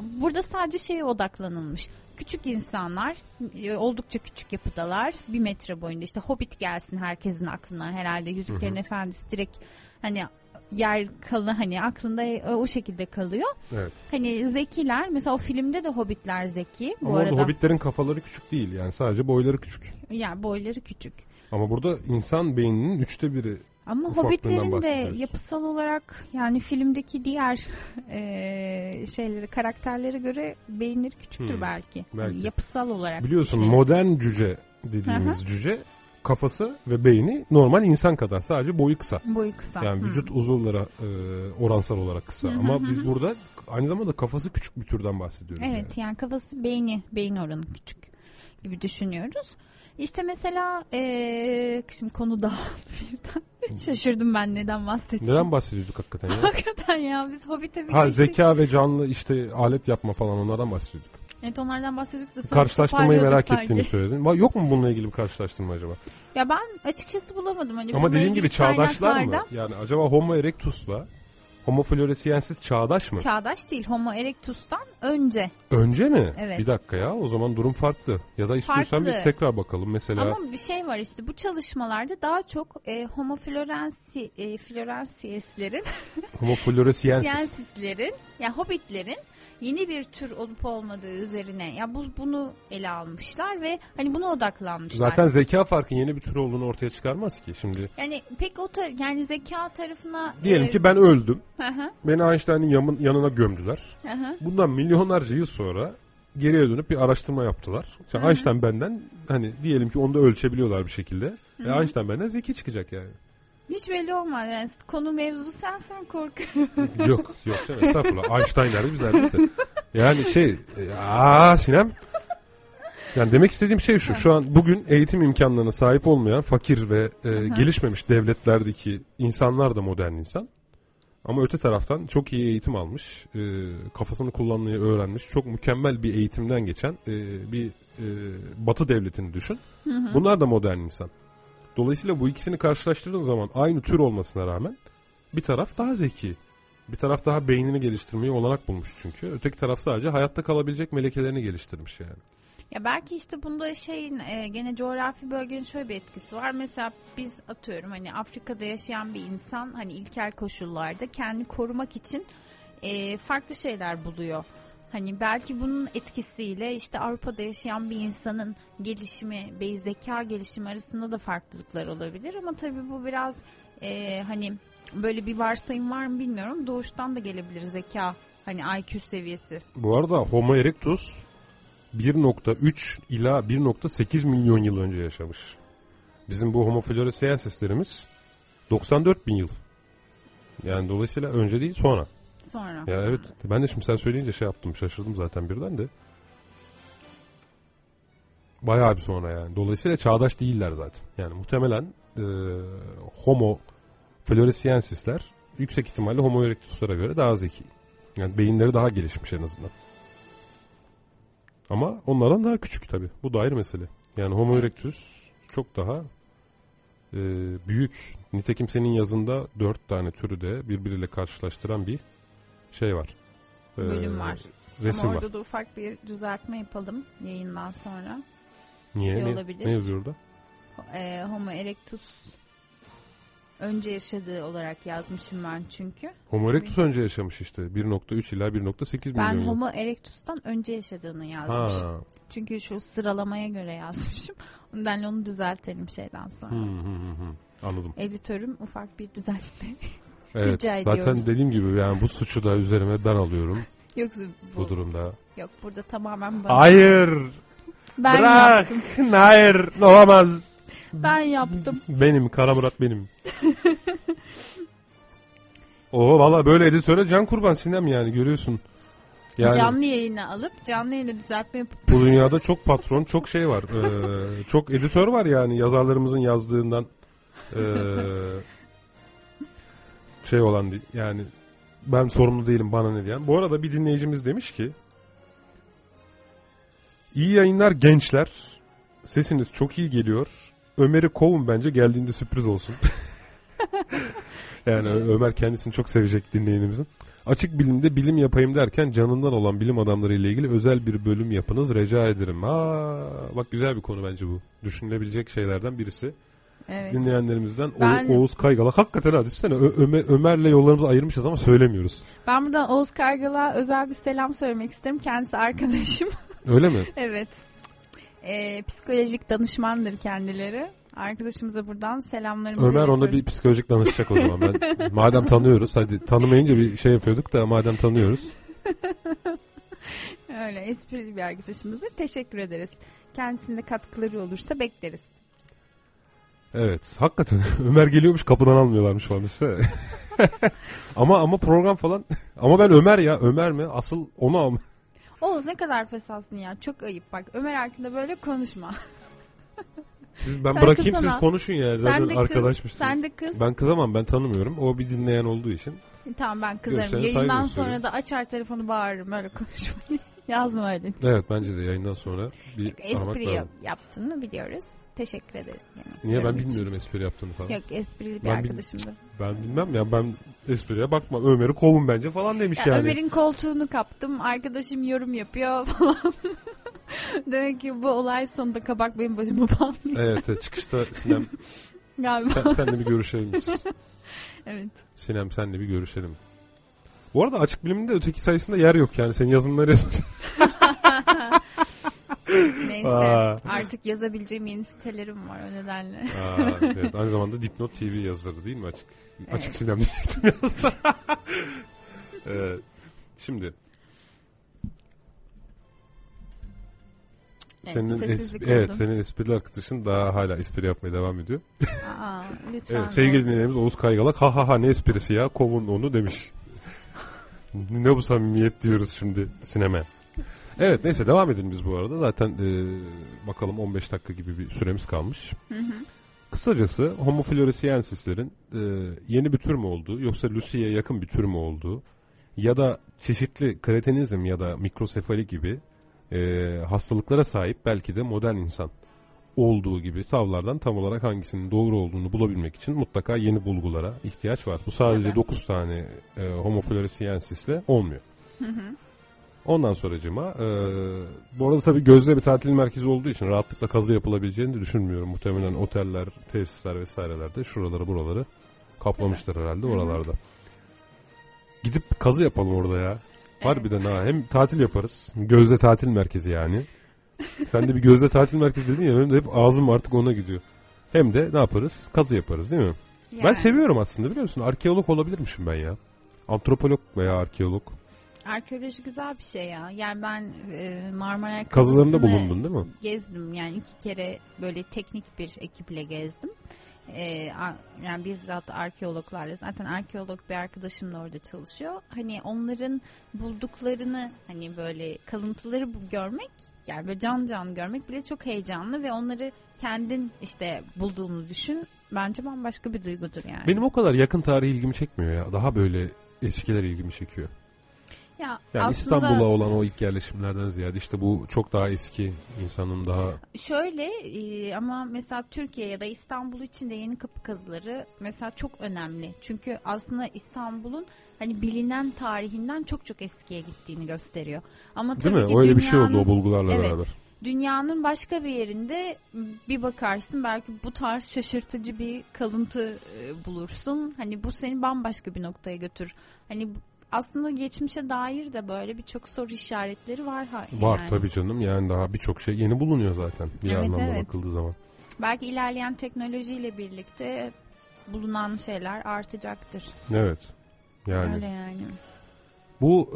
burada sadece şeye odaklanılmış. Küçük insanlar e, oldukça küçük yapıdalar. Bir metre boyunda işte Hobbit gelsin herkesin aklına herhalde. Yüzüklerin Efendisi direkt hani yer kalı hani aklında e, o şekilde kalıyor. Evet. Hani zekiler mesela o filmde de hobbitler zeki bu Ama arada. hobbitlerin kafaları küçük değil yani sadece boyları küçük. Yani boyları küçük. Ama burada insan beyninin üçte biri Ama hobbitlerin de yapısal olarak yani filmdeki diğer eee şeyleri karakterlere göre beyinleri küçüktür Hmm, belki. belki. Yani yapısal olarak. biliyorsun düşünelim. modern cüce dediğimiz cüce kafası ve beyni normal insan kadar sadece boyu kısa. boyu kısa. Yani Hmm. vücut uzuvlara e, oransal olarak kısa. Hı hı Ama hı biz burada aynı zamanda kafası küçük bir türden bahsediyoruz. Evet yani kafası beyni beyin oranı küçük gibi düşünüyoruz. İşte mesela eee şimdi konu dağıldı birden. Şaşırdım ben neden Yani. bahsettiğimi. Neden bahsediyorduk hakikaten ya? Hakikaten ya biz Hobbit'e bir ha geçtik. zeka ve canlı işte alet yapma falan onlardan bahsediyorduk. Evet onlardan bahsediyorduk da sonra Karşılaştırmayı merak toparlıyorduk ettiğini sanki. söyledin. Va- Yok mu bununla ilgili bir karşılaştırma acaba? Ya ben açıkçası bulamadım. Hani Ama bununla dediğin ilgili gibi çağdaşlar mı? kaynaklarda- Yani acaba Homo erectus'la Homo floresiensis çağdaş mı? Çağdaş değil Homo erectus'tan önce. Önce mi? Evet. Bir dakika ya o zaman durum farklı. Ya da istiyorsan Farklı. bir tekrar bakalım. Mesela Ama bir şey var işte bu çalışmalarda daha çok e, Homo florensi, e, florensieslerin, Homo floresiensis. siyensislerin, ya hobbitlerin yeni bir tür olup olmadığı üzerine ya bu bunu ele almışlar ve hani buna odaklanmışlar. Zaten zeka farkın yeni bir tür olduğunu ortaya çıkarmaz ki şimdi. yani pek o tar- yani zeka tarafına Diyelim e, ki ben öldüm. hı hı, Beni yanına gömdüler. hı hı. Bundan milyonlarca yıl sonra geriye dönüp bir araştırma yaptılar. İşte Einstein benden hani diyelim ki onu da ölçebiliyorlar bir şekilde. Ve Einstein benden zeki çıkacak yani. Hiç belli olmaz yani konu mevzu sen sen korkuyorum. yok yok canım estağfurullah. Einstein nerede biz neredeyiz de. Yani şey aa Sinem yani demek istediğim şey şu. Şu an bugün eğitim imkanlarına sahip olmayan fakir ve e, gelişmemiş devletlerdeki insanlar da modern insan. Ama öte taraftan çok iyi eğitim almış, e, kafasını kullanmayı öğrenmiş, çok mükemmel bir eğitimden geçen e, bir e, batı devletini düşün. Bunlar da modern insan. Dolayısıyla bu ikisini karşılaştırdığın zaman aynı tür olmasına rağmen bir taraf daha zeki. Bir taraf daha beynini geliştirmeyi olanak bulmuş çünkü. Öteki taraf sadece hayatta kalabilecek melekelerini geliştirmiş yani. Ya belki işte bunda şeyin e, gene coğrafi bölgenin şöyle bir etkisi var. Mesela biz atıyorum hani Afrika'da yaşayan bir insan hani ilkel koşullarda kendini korumak için e, farklı şeyler buluyor. Hani belki bunun etkisiyle işte Avrupa'da yaşayan bir insanın gelişimi ve zeka gelişimi arasında da farklılıklar olabilir. Ama tabii bu biraz e, hani böyle bir varsayım var mı bilmiyorum. Doğuştan da gelebilir zeka hani IQ seviyesi. Bu arada Homo erectus 1.3 ila 1.8 milyon yıl önce yaşamış. Bizim bu Homo floresiensislerimiz 94 bin yıl. Yani dolayısıyla önce değil sonra. Sonra. Ya evet ben de şimdi sen söyleyince şey yaptım şaşırdım zaten birden de. Bayağı bir sonra yani. Dolayısıyla çağdaş değiller zaten. Yani muhtemelen e, Homo floresiensisler yüksek ihtimalle Homo erectus'lara göre daha zeki. Yani beyinleri daha gelişmiş en azından. Ama onlardan daha küçük tabi. Bu da ayrı mesele. Yani Homo erectus çok daha e, büyük. Nitekim senin yazında dört tane türü de birbiriyle karşılaştıran bir şey var. E, Bölüm var. Resim Ama var. orada da ufak bir düzeltme yapalım yayından sonra. Niye? şey ne, olabilir. ne yazıyor orada? Ee, Homo erectus önce yaşadığı olarak yazmışım ben çünkü. Homo erectus önce yaşamış işte. 1.3 ila 1.8 Ben milyon yıl. Homo erectus'tan önce yaşadığını yazmışım. Ha. Çünkü şu sıralamaya göre yazmışım. Ondan onu düzeltelim şeyden sonra. Hı, hı, hı. Anladım. Editörüm ufak bir düzeltme. Evet. Rica zaten ediyoruz. dediğim gibi yani bu suçu da üzerime ben alıyorum Yoksa bu, bu durumda. yok burada tamamen bana. Hayır. ben Bırak. yaptım. Hayır. Olamaz. Ben yaptım. Benim. Kara Murat benim. Oo valla böyle editöre can kurban Sinem yani görüyorsun. Yani Canlı yayına alıp canlı yayına düzeltme yapıp bu dünyada çok patron, çok şey var. Ee, çok editör var yani yazarlarımızın yazdığından ee, şey olan değil. Yani ben sorumlu değilim bana ne diyen. Bu arada bir dinleyicimiz demiş ki İyi yayınlar gençler. Sesiniz çok iyi geliyor. Ömer'i kovun bence geldiğinde sürpriz olsun. yani Ömer kendisini çok sevecek dinleyenimizin. Açık bilimde bilim yapayım derken canından olan bilim adamları ile ilgili özel bir bölüm yapınız rica ederim. Aa, bak güzel bir konu bence bu. Düşünülebilecek şeylerden birisi. Evet. Dinleyenlerimizden Ben- Oğuz Kaygalak. Hakikaten ha düşünsene Ö- Ömer, Ömer'le yollarımızı ayırmışız ama söylemiyoruz. Ben buradan Oğuz Kargal'a özel bir selam söylemek isterim. Kendisi arkadaşım. Öyle mi? evet. Ee, psikolojik danışmandır kendileri. Arkadaşımıza buradan selamlarımı Ömer ona bir psikolojik danışacak o zaman. Ben, madem tanıyoruz hadi tanımayınca bir şey yapıyorduk da madem tanıyoruz. Öyle esprili bir arkadaşımızdır. Teşekkür ederiz. Kendisinde katkıları olursa bekleriz. Evet hakikaten Ömer geliyormuş kapıdan almıyorlarmış falan işte. ama ama program falan ama ben Ömer ya Ömer mi asıl onu al. Oğuz ne kadar fesatsın ya. Çok ayıp bak. Ömer hakkında böyle konuşma. Siz, ben Sen bırakayım kızsana. siz konuşun ya zaten sen de kız. arkadaşmışsınız. Sen de kız. Ben kızamam ben tanımıyorum o bir dinleyen olduğu için. Tamam ben kızarım. Görüşlerine Yayından sonra da açar telefonu bağırırım. Öyle konuşma. Yazma öyle. Evet bence de yayından sonra bir Espri yap- yaptığını biliyoruz. Teşekkür ederiz. Yani, Niye ben için. bilmiyorum espri yaptığını falan. Yok esprili bir Ben bil- arkadaşımdır. Ben bilmem ya ben espriye bakmam. Ömer'i kovun bence falan demiş Ya yani. Ömer'in koltuğunu kaptım. Arkadaşım yorum yapıyor falan. Demek ki bu olay sonunda kabak benim başıma patlıyor Evet, evet çıkışta Sinem galiba. sen, senle bir görüşelim evet. Sinem senle bir görüşelim. Bu arada açık biliminde öteki sayısında yer yok yani. Senin yazınları. Neyse Aa. artık yazabileceğim yeni sitelerim var o nedenle. Aa, evet, aynı zamanda Dipnot TV yazarı değil mi açık? Evet. Açık Sinem diyecektim evet. Şimdi Evet, senin sessizlik es- evet senin esprili arkadaşın daha hala espri yapmaya devam ediyor. Aa, lütfen. Evet, sevgili dinleyenimiz Oğuz Kaygalak ha ha ha ne esprisi ya kovun onu demiş. ne bu samimiyet diyoruz şimdi sineme. Evet neyse devam edelim biz bu arada. Zaten e, bakalım 15 dakika gibi bir süremiz kalmış. Hı hı. Kısacası Homo floresiensislerin e, yeni bir tür mü olduğu yoksa Lucy'ye yakın bir tür mü olduğu ya da çeşitli kretenizm ya da mikrosefali gibi e, hastalıklara sahip belki de modern insan olduğu gibi savlardan tam olarak hangisinin doğru olduğunu bulabilmek için mutlaka yeni bulgulara ihtiyaç var. Bu sadece Tabii. 9 tane e, Homo floresiensisle olmuyor. Hı hı. Ondan sonracıma e, bu arada tabii gözde bir tatil merkezi olduğu için rahatlıkla kazı yapılabileceğini de düşünmüyorum. Muhtemelen oteller, tesisler vesairelerde şuraları buraları kaplamıştır herhalde oralarda. Gidip kazı yapalım orada ya. Var Evet. bir de ha hem tatil yaparız. Gözde tatil merkezi yani. Sen de bir gözde tatil merkezi dedin ya benim de hep ağzım artık ona gidiyor. Hem de ne yaparız? Kazı yaparız değil mi? Ben Yani, seviyorum aslında biliyor musun? Arkeolog olabilirmişim ben ya. Antropolog veya arkeolog. Arkeoloji güzel bir şey ya. Yani ben e, Marmara Kazılarında bulundun değil mi? Gezdim yani iki kere böyle teknik bir ekiple gezdim. E, a- yani bizzat arkeologlarla zaten arkeolog bir arkadaşım da orada çalışıyor. Hani onların bulduklarını hani böyle kalıntıları görmek yani böyle can can görmek bile çok heyecanlı ve onları kendin işte bulduğunu düşün. Bence bambaşka bir duygudur yani. Benim o kadar yakın tarih ilgimi çekmiyor ya. Daha böyle eskiler ilgimi çekiyor. Ya Yani aslında İstanbul'a olan o ilk yerleşimlerden ziyade işte bu çok daha eski insanın daha Şöyle e, ama mesela Türkiye ya da İstanbul için de yeni kapı kazıları mesela çok önemli. Çünkü aslında İstanbul'un hani bilinen tarihinden çok çok eskiye gittiğini gösteriyor. Ama değil tabii mi? ki Öyle bir şey oldu o dünyanın- bulgularla Evet. beraber. Dünyanın başka bir yerinde bir bakarsın belki bu tarz şaşırtıcı bir kalıntı e, bulursun. Hani bu seni bambaşka bir noktaya götür. Hani aslında geçmişe dair de böyle birçok soru işaretleri var. ha- Var yani. tabii canım yani daha birçok şey yeni bulunuyor zaten bir Evet, anlamda evet. bakıldığı zaman. Belki ilerleyen teknolojiyle birlikte bulunan şeyler artacaktır. Evet. Yani Öyle yani. bu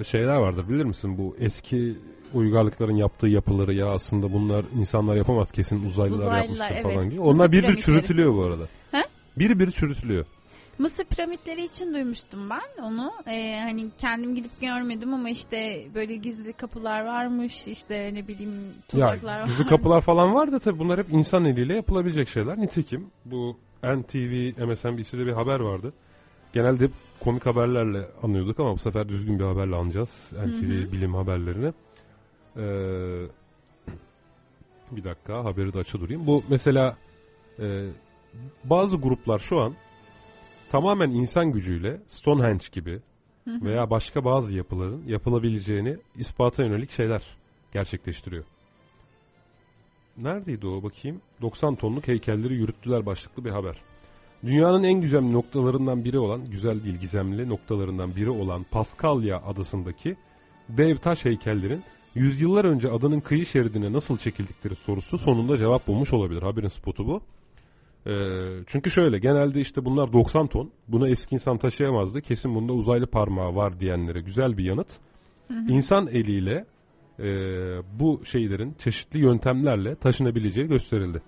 e, şeyler vardır bilir misin? Bu eski uygarlıkların yaptığı yapıları ya aslında bunlar insanlar yapamaz kesin uzaylılar, Uzaylılar, yapmıştır evet. falan gibi. Mısır Onlar bir bir piramitleri. çürütülüyor bu arada. He? Bir bir çürütülüyor. Mısır piramitleri için duymuştum ben onu. Ee, hani kendim gidip görmedim ama işte böyle gizli kapılar varmış. işte ne bileyim tuzaklar Ya gizli varmış. kapılar falan var da tabii bunlar hep insan eliyle yapılabilecek şeyler. Nitekim bu NTV, MSNBC'de bir haber vardı. Genelde hep komik haberlerle anıyorduk ama bu sefer düzgün bir haberle anacağız. NTV hı. bilim haberlerini. Ee, bir dakika haberi de açı durayım. Bu mesela e, bazı gruplar şu an tamamen insan gücüyle Stonehenge gibi veya başka bazı yapıların yapılabileceğini ispata yönelik şeyler gerçekleştiriyor. Neredeydi o bakayım? 90 tonluk heykelleri yürüttüler başlıklı bir haber. Dünyanın en gizemli noktalarından biri olan, güzel değil gizemli noktalarından biri olan Paskalya adasındaki dev taş heykellerin yüzyıllar önce adanın kıyı şeridine nasıl çekildikleri sorusu sonunda cevap bulmuş olabilir. Haberin spotu bu. Ee, çünkü şöyle genelde işte bunlar 90 ton. Bunu eski insan taşıyamazdı. Kesin bunda uzaylı parmağı var diyenlere güzel bir yanıt. İnsan eliyle e, bu şeylerin çeşitli yöntemlerle taşınabileceği gösterildi.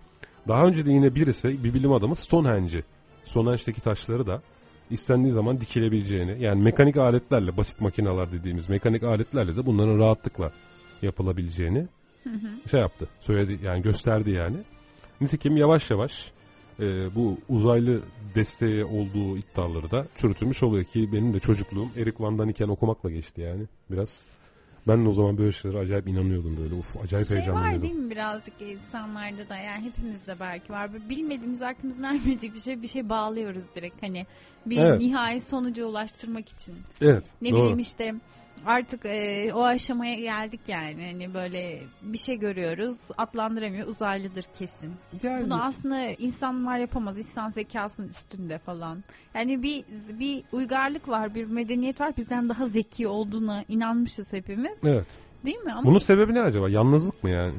Daha önce de yine birisi bir bilim adamı Stonehenge'i Stonehenge'deki taşları da istendiği zaman dikilebileceğini yani mekanik aletlerle basit makineler dediğimiz mekanik aletlerle de bunların rahatlıkla yapılabileceğini şey yaptı. Söyledi yani gösterdi yani. Nitekim yavaş yavaş e, bu uzaylı desteği olduğu iddiaları da çürütülmüş oluyor ki benim de çocukluğum Erik Van Daniken okumakla geçti yani biraz. Ben de o zaman böyle şeylere acayip inanıyordum böyle. Uf acayip şey var heyecanlanıyordum. değil mi birazcık insanlarda da yani hepimizde belki var. Böyle bilmediğimiz aklımızın ermediği bir şey bir şey bağlıyoruz direkt hani bir Evet. nihai sonuca ulaştırmak için. Evet. Ne doğru. bileyim işte artık e, o aşamaya geldik yani hani böyle bir şey görüyoruz adlandıramıyor uzaylıdır kesin. Yani, Bunu aslında insanlar yapamaz insan zekasının üstünde falan. Yani bir bir uygarlık var bir medeniyet var bizden daha zeki olduğuna inanmışız hepimiz evet. değil mi? Ama Bunun sebebi ne acaba? Yalnızlık mı yani?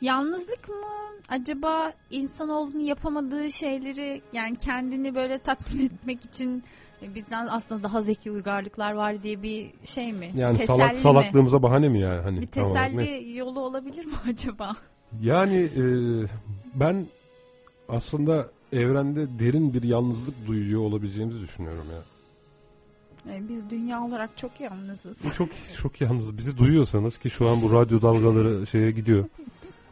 Yalnızlık mı? Acaba insanoğlunun yapamadığı şeyleri yani kendini böyle tatmin etmek için e, bizden aslında daha zeki uygarlıklar var diye bir şey mi? Yani Teselli salak mi? salaklığımıza bahane mi yani? Hani Bir teselli yolu olabilir mi acaba? Yani e, ben aslında evrende derin bir yalnızlık duyuyor olabileceğimizi düşünüyorum ya. E, biz dünya olarak çok yalnızız. Çok çok yalnız. Bizi duyuyorsanız ki şu an bu radyo dalgaları şeye gidiyor.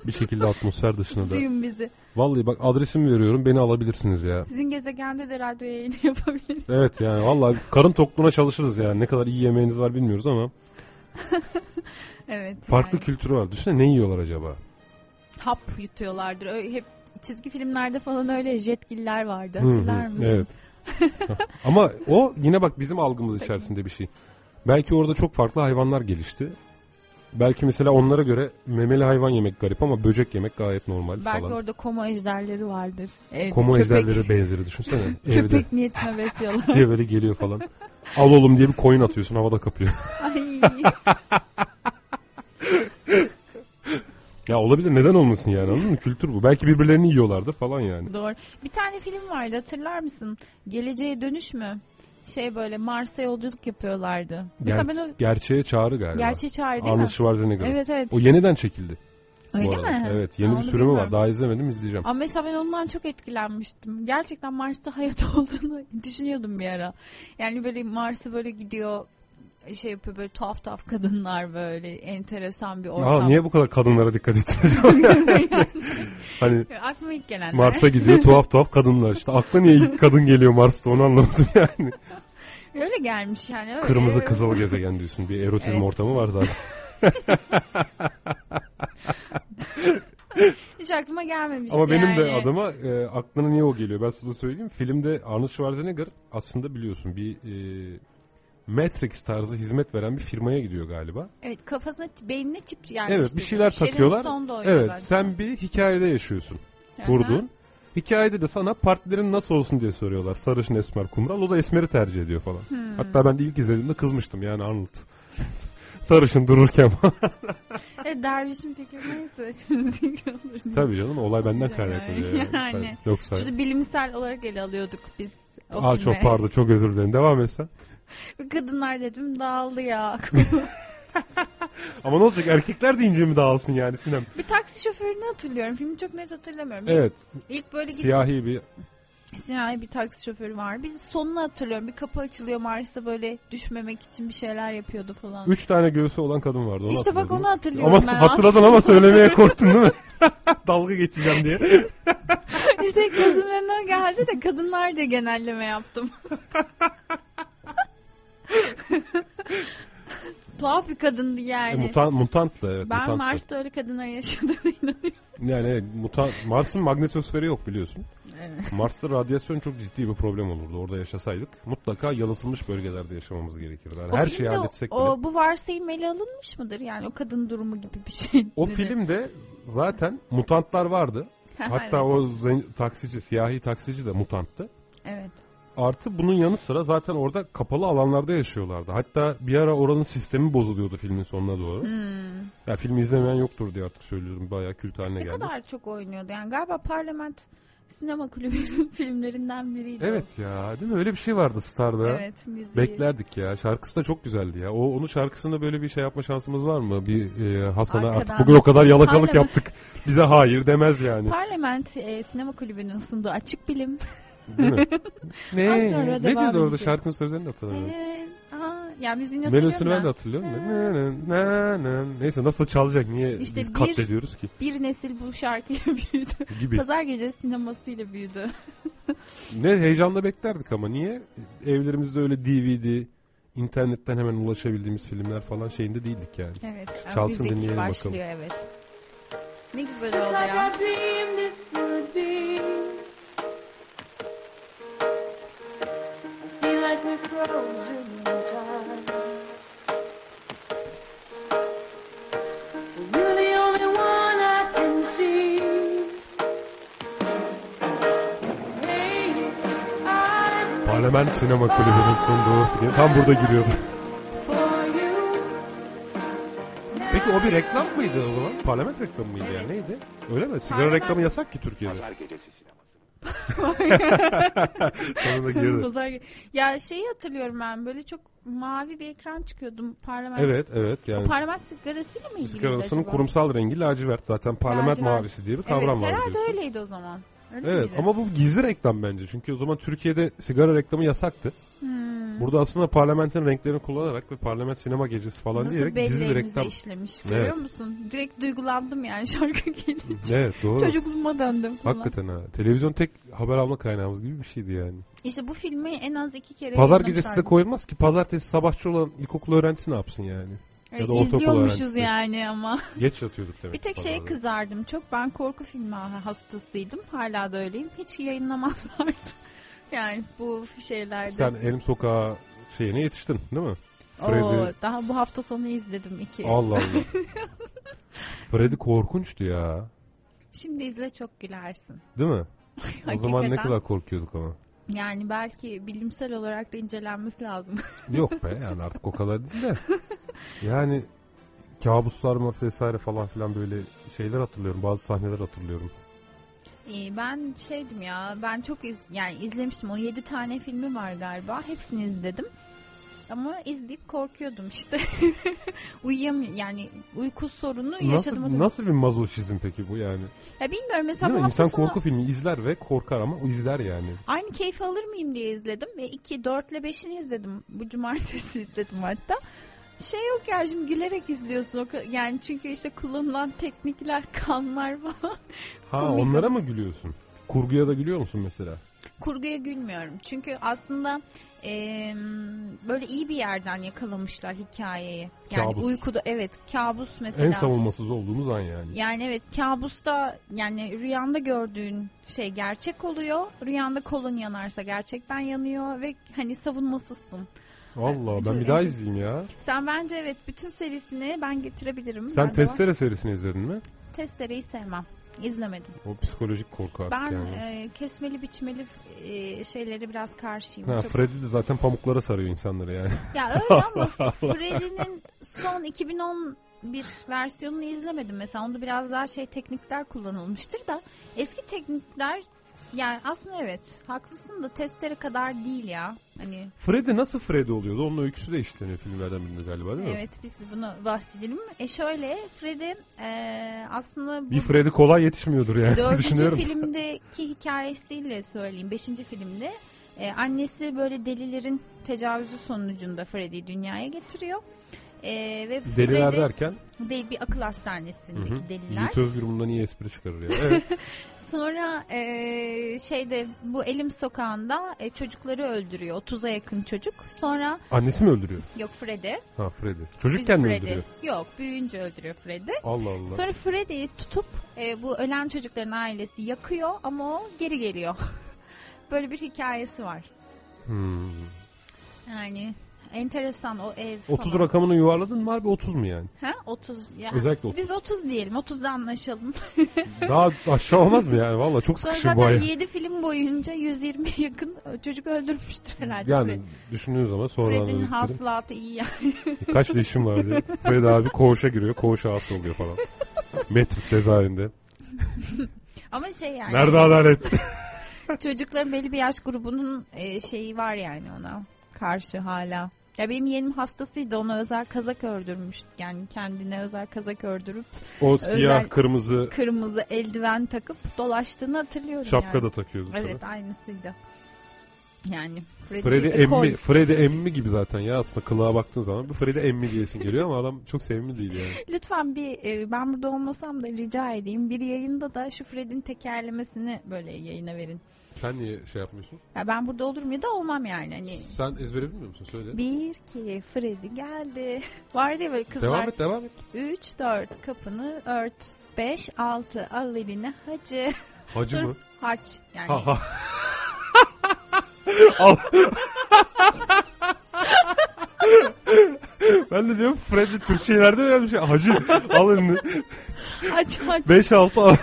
Bir şekilde atmosfer dışına da. Duyun bizi. Vallahi bak adresimi veriyorum. Beni alabilirsiniz ya. Sizin gezegende de radyo yayını yapabiliriz. Evet yani vallahi karın tokluğuna çalışırız yani. Ne kadar iyi yemeğiniz var bilmiyoruz ama Evet. farklı yani. kültürü var. Düşünsene ne yiyorlar acaba? Hap yutuyorlardır. Öyle, hep çizgi filmlerde falan öyle jetgiller vardı. Hatırlar mısın? Evet. Ama o yine bak bizim algımız içerisinde bir şey. Belki orada çok farklı hayvanlar gelişti. Belki mesela onlara göre memeli hayvan yemek garip ama böcek yemek gayet normal Belki falan. orada komo ejderleri vardır. Evde Komo köpek- ejderleri benzeri düşünsene. Köpek niyetine besliyorlar. diye böyle geliyor falan. Al oğlum diye bir koyun atıyorsun havada kapıyor. Ay. ya olabilir neden olmasın yani anladın mı? Kültür bu. Belki birbirlerini yiyorlardır falan yani. Doğru. Bir tane film vardı hatırlar mısın? Geleceğe dönüş mü? Şey böyle Mars'a yolculuk yapıyorlardı. Mesela Ger- ben o Gerçeğe çağrı galiba. gerçeği çağrı değil Arnold mi? Schwarzenegger. Evet evet. O yeniden çekildi. Öyle mi? Evet yeni Ha, bir onu sürümü var. bilmiyorum. Daha izlemedim izleyeceğim. Ama mesela ben ondan çok etkilenmiştim. Gerçekten Mars'ta hayat olduğunu düşünüyordum bir ara. Yani böyle Mars'a böyle gidiyor şey yapıyor böyle tuhaf tuhaf kadınlar böyle enteresan bir ortam. Aa, niye bu kadar kadınlara dikkat ettin acaba? hani Aklıma ilk gelenler. Mars'a gidiyor tuhaf tuhaf kadınlar. İşte akla niye ilk kadın geliyor Mars'ta onu anlamadım yani. Öyle gelmiş yani. Öyle. Kırmızı kızıl gezegen diyorsun. Bir erotizm Evet. ortamı var zaten. Hiç aklıma gelmemişti Ama benim de yani. adıma e, aklına niye o geliyor ben sana söyleyeyim. Filmde Arnold Schwarzenegger aslında biliyorsun bir e, Matrix tarzı hizmet veren bir firmaya gidiyor galiba. Evet kafasına beynine çip yerleştiriyor. Evet bir şeyler Sharon takıyorlar. Evet galiba. sen bir hikayede yaşıyorsun. Kurduğun. Hikayede de sana partilerin nasıl olsun diye soruyorlar. Sarışın esmer kumral. O da esmeri tercih ediyor falan. Hmm. Hatta ben de ilk izlediğimde kızmıştım yani Arnold. Sarışın dururken falan. Evet dervişin fikri neyse. Tabii canım olay benden Yani. kaynaklanıyor. Yani. Yani. Yoksa. Şurada bilimsel olarak ele alıyorduk biz o Aa filme. çok pardon çok özür dilerim. Devam etsen. Kadınlar dedim dağıldı ya. Ama ne olacak erkekler deyince mi dağılsın yani Sinem? bir taksi şoförünü hatırlıyorum. Filmi çok net hatırlamıyorum. Evet İlk böyle siyahi bir siyahi bir taksi şoförü var. Biz sonunu hatırlıyorum. Bir kapı açılıyor Mars'ta böyle düşmemek için bir şeyler yapıyordu falan. üç tane göğsü olan kadın vardı. Onu işte bak onu hatırlıyorum Ama ben. hatırladın ama söylemeye korktun değil mi? Dalga geçeceğim diye. işte gözümün önüne geldi de kadınlar diye genelleme yaptım. Tuhaf bir kadındı E, yani. mutant, mutant da evet. ben mutant. Mars'ta öyle kadınlar yaşadığına inanıyorum. Yani evet, mutant, Mars'ın magnetosferi yok biliyorsun. Evet. Mars'ta radyasyon çok ciddi bir problem olurdu. Orada yaşasaydık mutlaka yalıtılmış bölgelerde yaşamamız gerekirdi. Yani O her şeyi halletsek bile. o, bu varsayım ele alınmış mıdır? Yani o kadın durumu gibi bir şey. O filmde zaten mutantlar vardı. Hatta evet. o taksici, siyahi taksici de mutanttı. Evet. Artı bunun yanı sıra zaten orada kapalı alanlarda yaşıyorlardı. Hatta bir ara oranın sistemi bozuluyordu filmin sonuna doğru. Hmm. Ya filmi izlemeyen yoktur diye artık söylüyorum. Bayağı kült haline Ne geldi. kadar çok oynuyordu. Yani galiba Parlament sinema kulübünün filmlerinden biriydi. Evet ya değil mi? Öyle bir şey vardı Star'da. Evet müziği. Beklerdik ya. Şarkısı da çok güzeldi ya. O onun şarkısında böyle bir şey yapma şansımız var mı? Bir e, Hasan'a artık bugün o kadar yalakalık Parlament. yaptık. Bize hayır demez yani. Parlament e, sinema kulübünün sunduğu açık bilim. Değil mi? ne? Az sonra ne devam diyordu orada edecek. şarkının sözlerini de hatırlamıyorum. Ee, aa, ya müziğini hatırlıyorum Melodisini ben de da. hatırlıyorum. da. Na, na, na, na. Neyse nasıl çalacak? Niye İşte biz bir- katlediyoruz ki? Bir nesil bu şarkıyla büyüdü. Gibi. Pazar gecesi sinemasıyla büyüdü. Ne heyecanla beklerdik ama niye? Evlerimizde öyle DVD, internetten hemen ulaşabildiğimiz filmler falan şeyinde değildik yani. Evet. yani Çalsın, müzik dinleyelim bakalım. başlıyor evet. Ne güzel oldu ya. Like we're frozen in time. You're the only one I can see. Hey, I'm Parlament Sinema Kulübü'nün sunduğu film tam burada giriyordu. Peki o bir reklam mıydı o zaman? Parlament reklamı mıydı yani neydi? Öyle mi? Sigara Parlament- reklamı yasak ki Türkiye'de. Pazar gecesi sineması. Sonunda girdi. Pazar- Ya şeyi hatırlıyorum ben böyle çok mavi bir ekran çıkıyordum parlament. Evet evet yani. Parlament sigarasıyla mı ilgili Sigarasının acaba? kurumsal rengi lacivert. Zaten parlament Lacivert. mavisi diye bir kavram evet, var herhalde biliyorsun. öyleydi o zaman. Öyle Evet miydi? ama bu gizli reklam bence. Çünkü o zaman Türkiye'de sigara reklamı yasaktı. Hmm. Burada aslında parlamentin renklerini kullanarak ve parlament sinema gecesi falan Nasıl diyerek gizli bir reklam. işlemiş görüyor Evet. musun? Direkt duygulandım yani şarkı gelince. Evet doğru. Çocukluğuma döndüm falan. Hakikaten ha. Televizyon tek haber alma kaynağımız gibi bir şeydi yani. İşte bu filmi en az iki kere Pazar gecesi de koyulmaz ki. Pazartesi sabahçı olan ilkokul öğrencisi ne yapsın yani? Ya da İzliyormuşuz yani ama. Geç yatıyorduk demek. Bir tek ki şeye pazarda. kızardım çok. Ben korku filmi hastasıydım. Hala da öyleyim. Hiç yayınlamazlardı. Yani bu şeylerde. Sen Elim Sokağı şeyine yetiştin değil mi? Oo, Freddy. daha bu hafta sonu izledim iki. Allah Allah. Freddy korkunçtu ya. Şimdi izle çok gülersin. Değil mi? O zaman ne kadar korkuyorduk ama. Yani belki bilimsel olarak da incelenmesi lazım. Yok be yani artık o kadar değil de. Yani kabuslar mı vesaire falan filan böyle şeyler hatırlıyorum. Bazı sahneler hatırlıyorum. İyi, ben şeydim ya ben çok iz, yani izlemiştim. O 7 tane filmi var galiba. Hepsini izledim. Ama izleyip korkuyordum işte. Uyuyamıyorum yani uyku sorunu yaşadım. o Nasıl, nasıl bir mazoşizm peki bu yani? Ya bilmiyorum mesela Değil bu İnsan sonu korku filmi izler ve korkar ama izler yani. aynı keyfi alır mıyım diye izledim. Ve 2, 4 ile 5'ini izledim. Bu cumartesi izledim hatta. Şey yok ya şimdi gülerek izliyorsun. Yani çünkü işte kullanılan teknikler, kanlar falan. Ha Komik. onlara mı gülüyorsun? Kurguya da gülüyor musun mesela? Kurguya gülmüyorum. Çünkü aslında eee, böyle iyi bir yerden yakalamışlar hikayeyi. Yani Kabus. uykuda evet kabus mesela. En savunmasız olduğumuz an yani. Yani evet kabusta yani rüyanda gördüğün şey gerçek oluyor. Rüyanda kolun yanarsa gerçekten yanıyor ve hani savunmasızsın. Allah ben bir daha izleyeyim ya. Sen bence evet bütün serisini ben getirebilirim. Sen. Testere serisini izledin mi? Testereyi sevmem. İzlemedim. O psikolojik korku artık Ben yani. e, kesmeli biçmeli e, şeyleri biraz karşıyım. Ha, Çok- Freddy de zaten pamuklara sarıyor insanları yani. Ya öyle ama Freddy'nin son 2011 versiyonunu izlemedim mesela. Onda biraz daha şey teknikler kullanılmıştır da eski teknikler yani aslında evet haklısın da testere kadar değil ya. Hani Freddy nasıl Freddy oluyordu? Onun öyküsü de işleniyor filmlerden birinde galiba değil mi? evet biz bunu bahsedelim. E şöyle Freddy e, aslında bu Bir Freddy kolay yetişmiyordur yani Dördüncü filmdeki hikayesiyle söyleyeyim. Beşinci filmde e, annesi böyle delilerin tecavüzü sonucunda Freddy'yi dünyaya getiriyor. E, ve Deliler Freddy derken değil bir akıl hastanesindeki deliler. Yiğit Özgür bundan iyi espri çıkarır ya. Evet. Sonra e, şeyde bu Elim Sokağı'nda e, çocukları öldürüyor. 30'a yakın çocuk. Sonra Annesi mi öldürüyor? yok Freddy. Ha Freddy. Çocukken Biz mi Freddy. öldürüyor? Yok büyüyünce öldürüyor Freddy. Allah Allah. Sonra Freddy'yi tutup e, bu ölen çocukların ailesi yakıyor ama o geri geliyor. Böyle bir hikayesi var. Hmm. Yani enteresan o ev 30 falan. rakamını yuvarladın mı abi 30 mu yani? Ha 30 ya. Özellikle 30. Biz 30 diyelim. 30'da anlaşalım. Daha aşağı olmaz mı yani? Valla çok Sonra sıkışım bu ay. 7 film boyunca 120 yakın çocuk öldürmüştür herhalde. Yani Fred. düşündüğün zaman sonradan Fred'in hasılatı iyi yani. Kaç leşim var diye. Fred abi koğuşa giriyor. Koğuş ağası oluyor falan. Metris cezaevinde. Ama şey yani. Nerede adalet? Çocukların belli bir yaş grubunun e, şeyi var yani ona karşı hala. Ya benim yeğenim hastasıydı ona özel kazak ördürmüş. Yani kendine özel kazak ördürüp O siyah, kırmızı kırmızı eldiven takıp dolaştığını hatırlıyorum şapka yani. da takıyordu tabii. Evet aynısıydı. Yani Freddy, Freddy emmi, Freddy emmi gibi zaten ya aslında kılığa baktığın zaman bir Freddy emmi diyesin geliyor ama adam çok sevimli değil yani. Lütfen bir e, ben burada olmasam da rica edeyim. Bir yayında da şu Fred'in tekerlemesini böyle yayına verin. Sen niye şey yapmıyorsun? Ya ben burada olurum ya da olmam yani. Hani Sen ezbere bilmiyor musun? Söyle. bir ki Freddy geldi. Vardı ya böyle kızlar. Devam et devam et. 3 4 kapını ört. 5 6 al elini hacı. Hacı Dur, mı? Haç yani. Ha ha. Al. ben de diyorum Freddy öyle bir şey. Hacı al elini. Haç haç. 5-6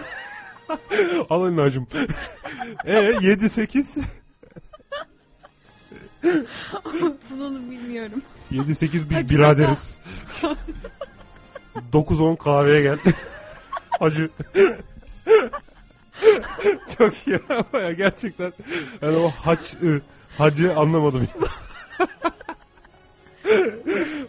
al. al elini hacım. E 7-8. Bunu bilmiyorum. 7-8 biz Hacı biraderiz. 9-10 kahveye gel. Hacı. Çok iyi ama ya gerçekten. Yani o haç, ı, hacı anlamadım.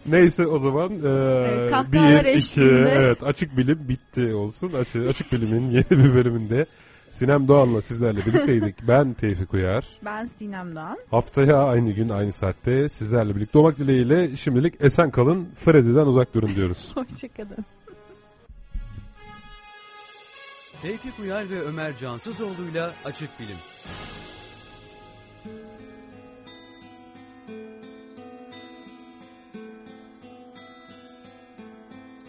Neyse o zaman eee kahkahalar bir, iki, eşliğinde. evet açık bilim bitti olsun. Açık, açık bilimin yeni bir bölümünde Sinem Doğan'la sizlerle birlikteydik. Ben Tevfik Uyar. Ben Sinem Doğan. Haftaya aynı gün aynı saatte sizlerle birlikte olmak dileğiyle şimdilik esen kalın. Freddy'den uzak durun diyoruz. Hoşçakalın. Tevfik Uyar ve Ömer Cansızoğlu'yla Açık Bilim.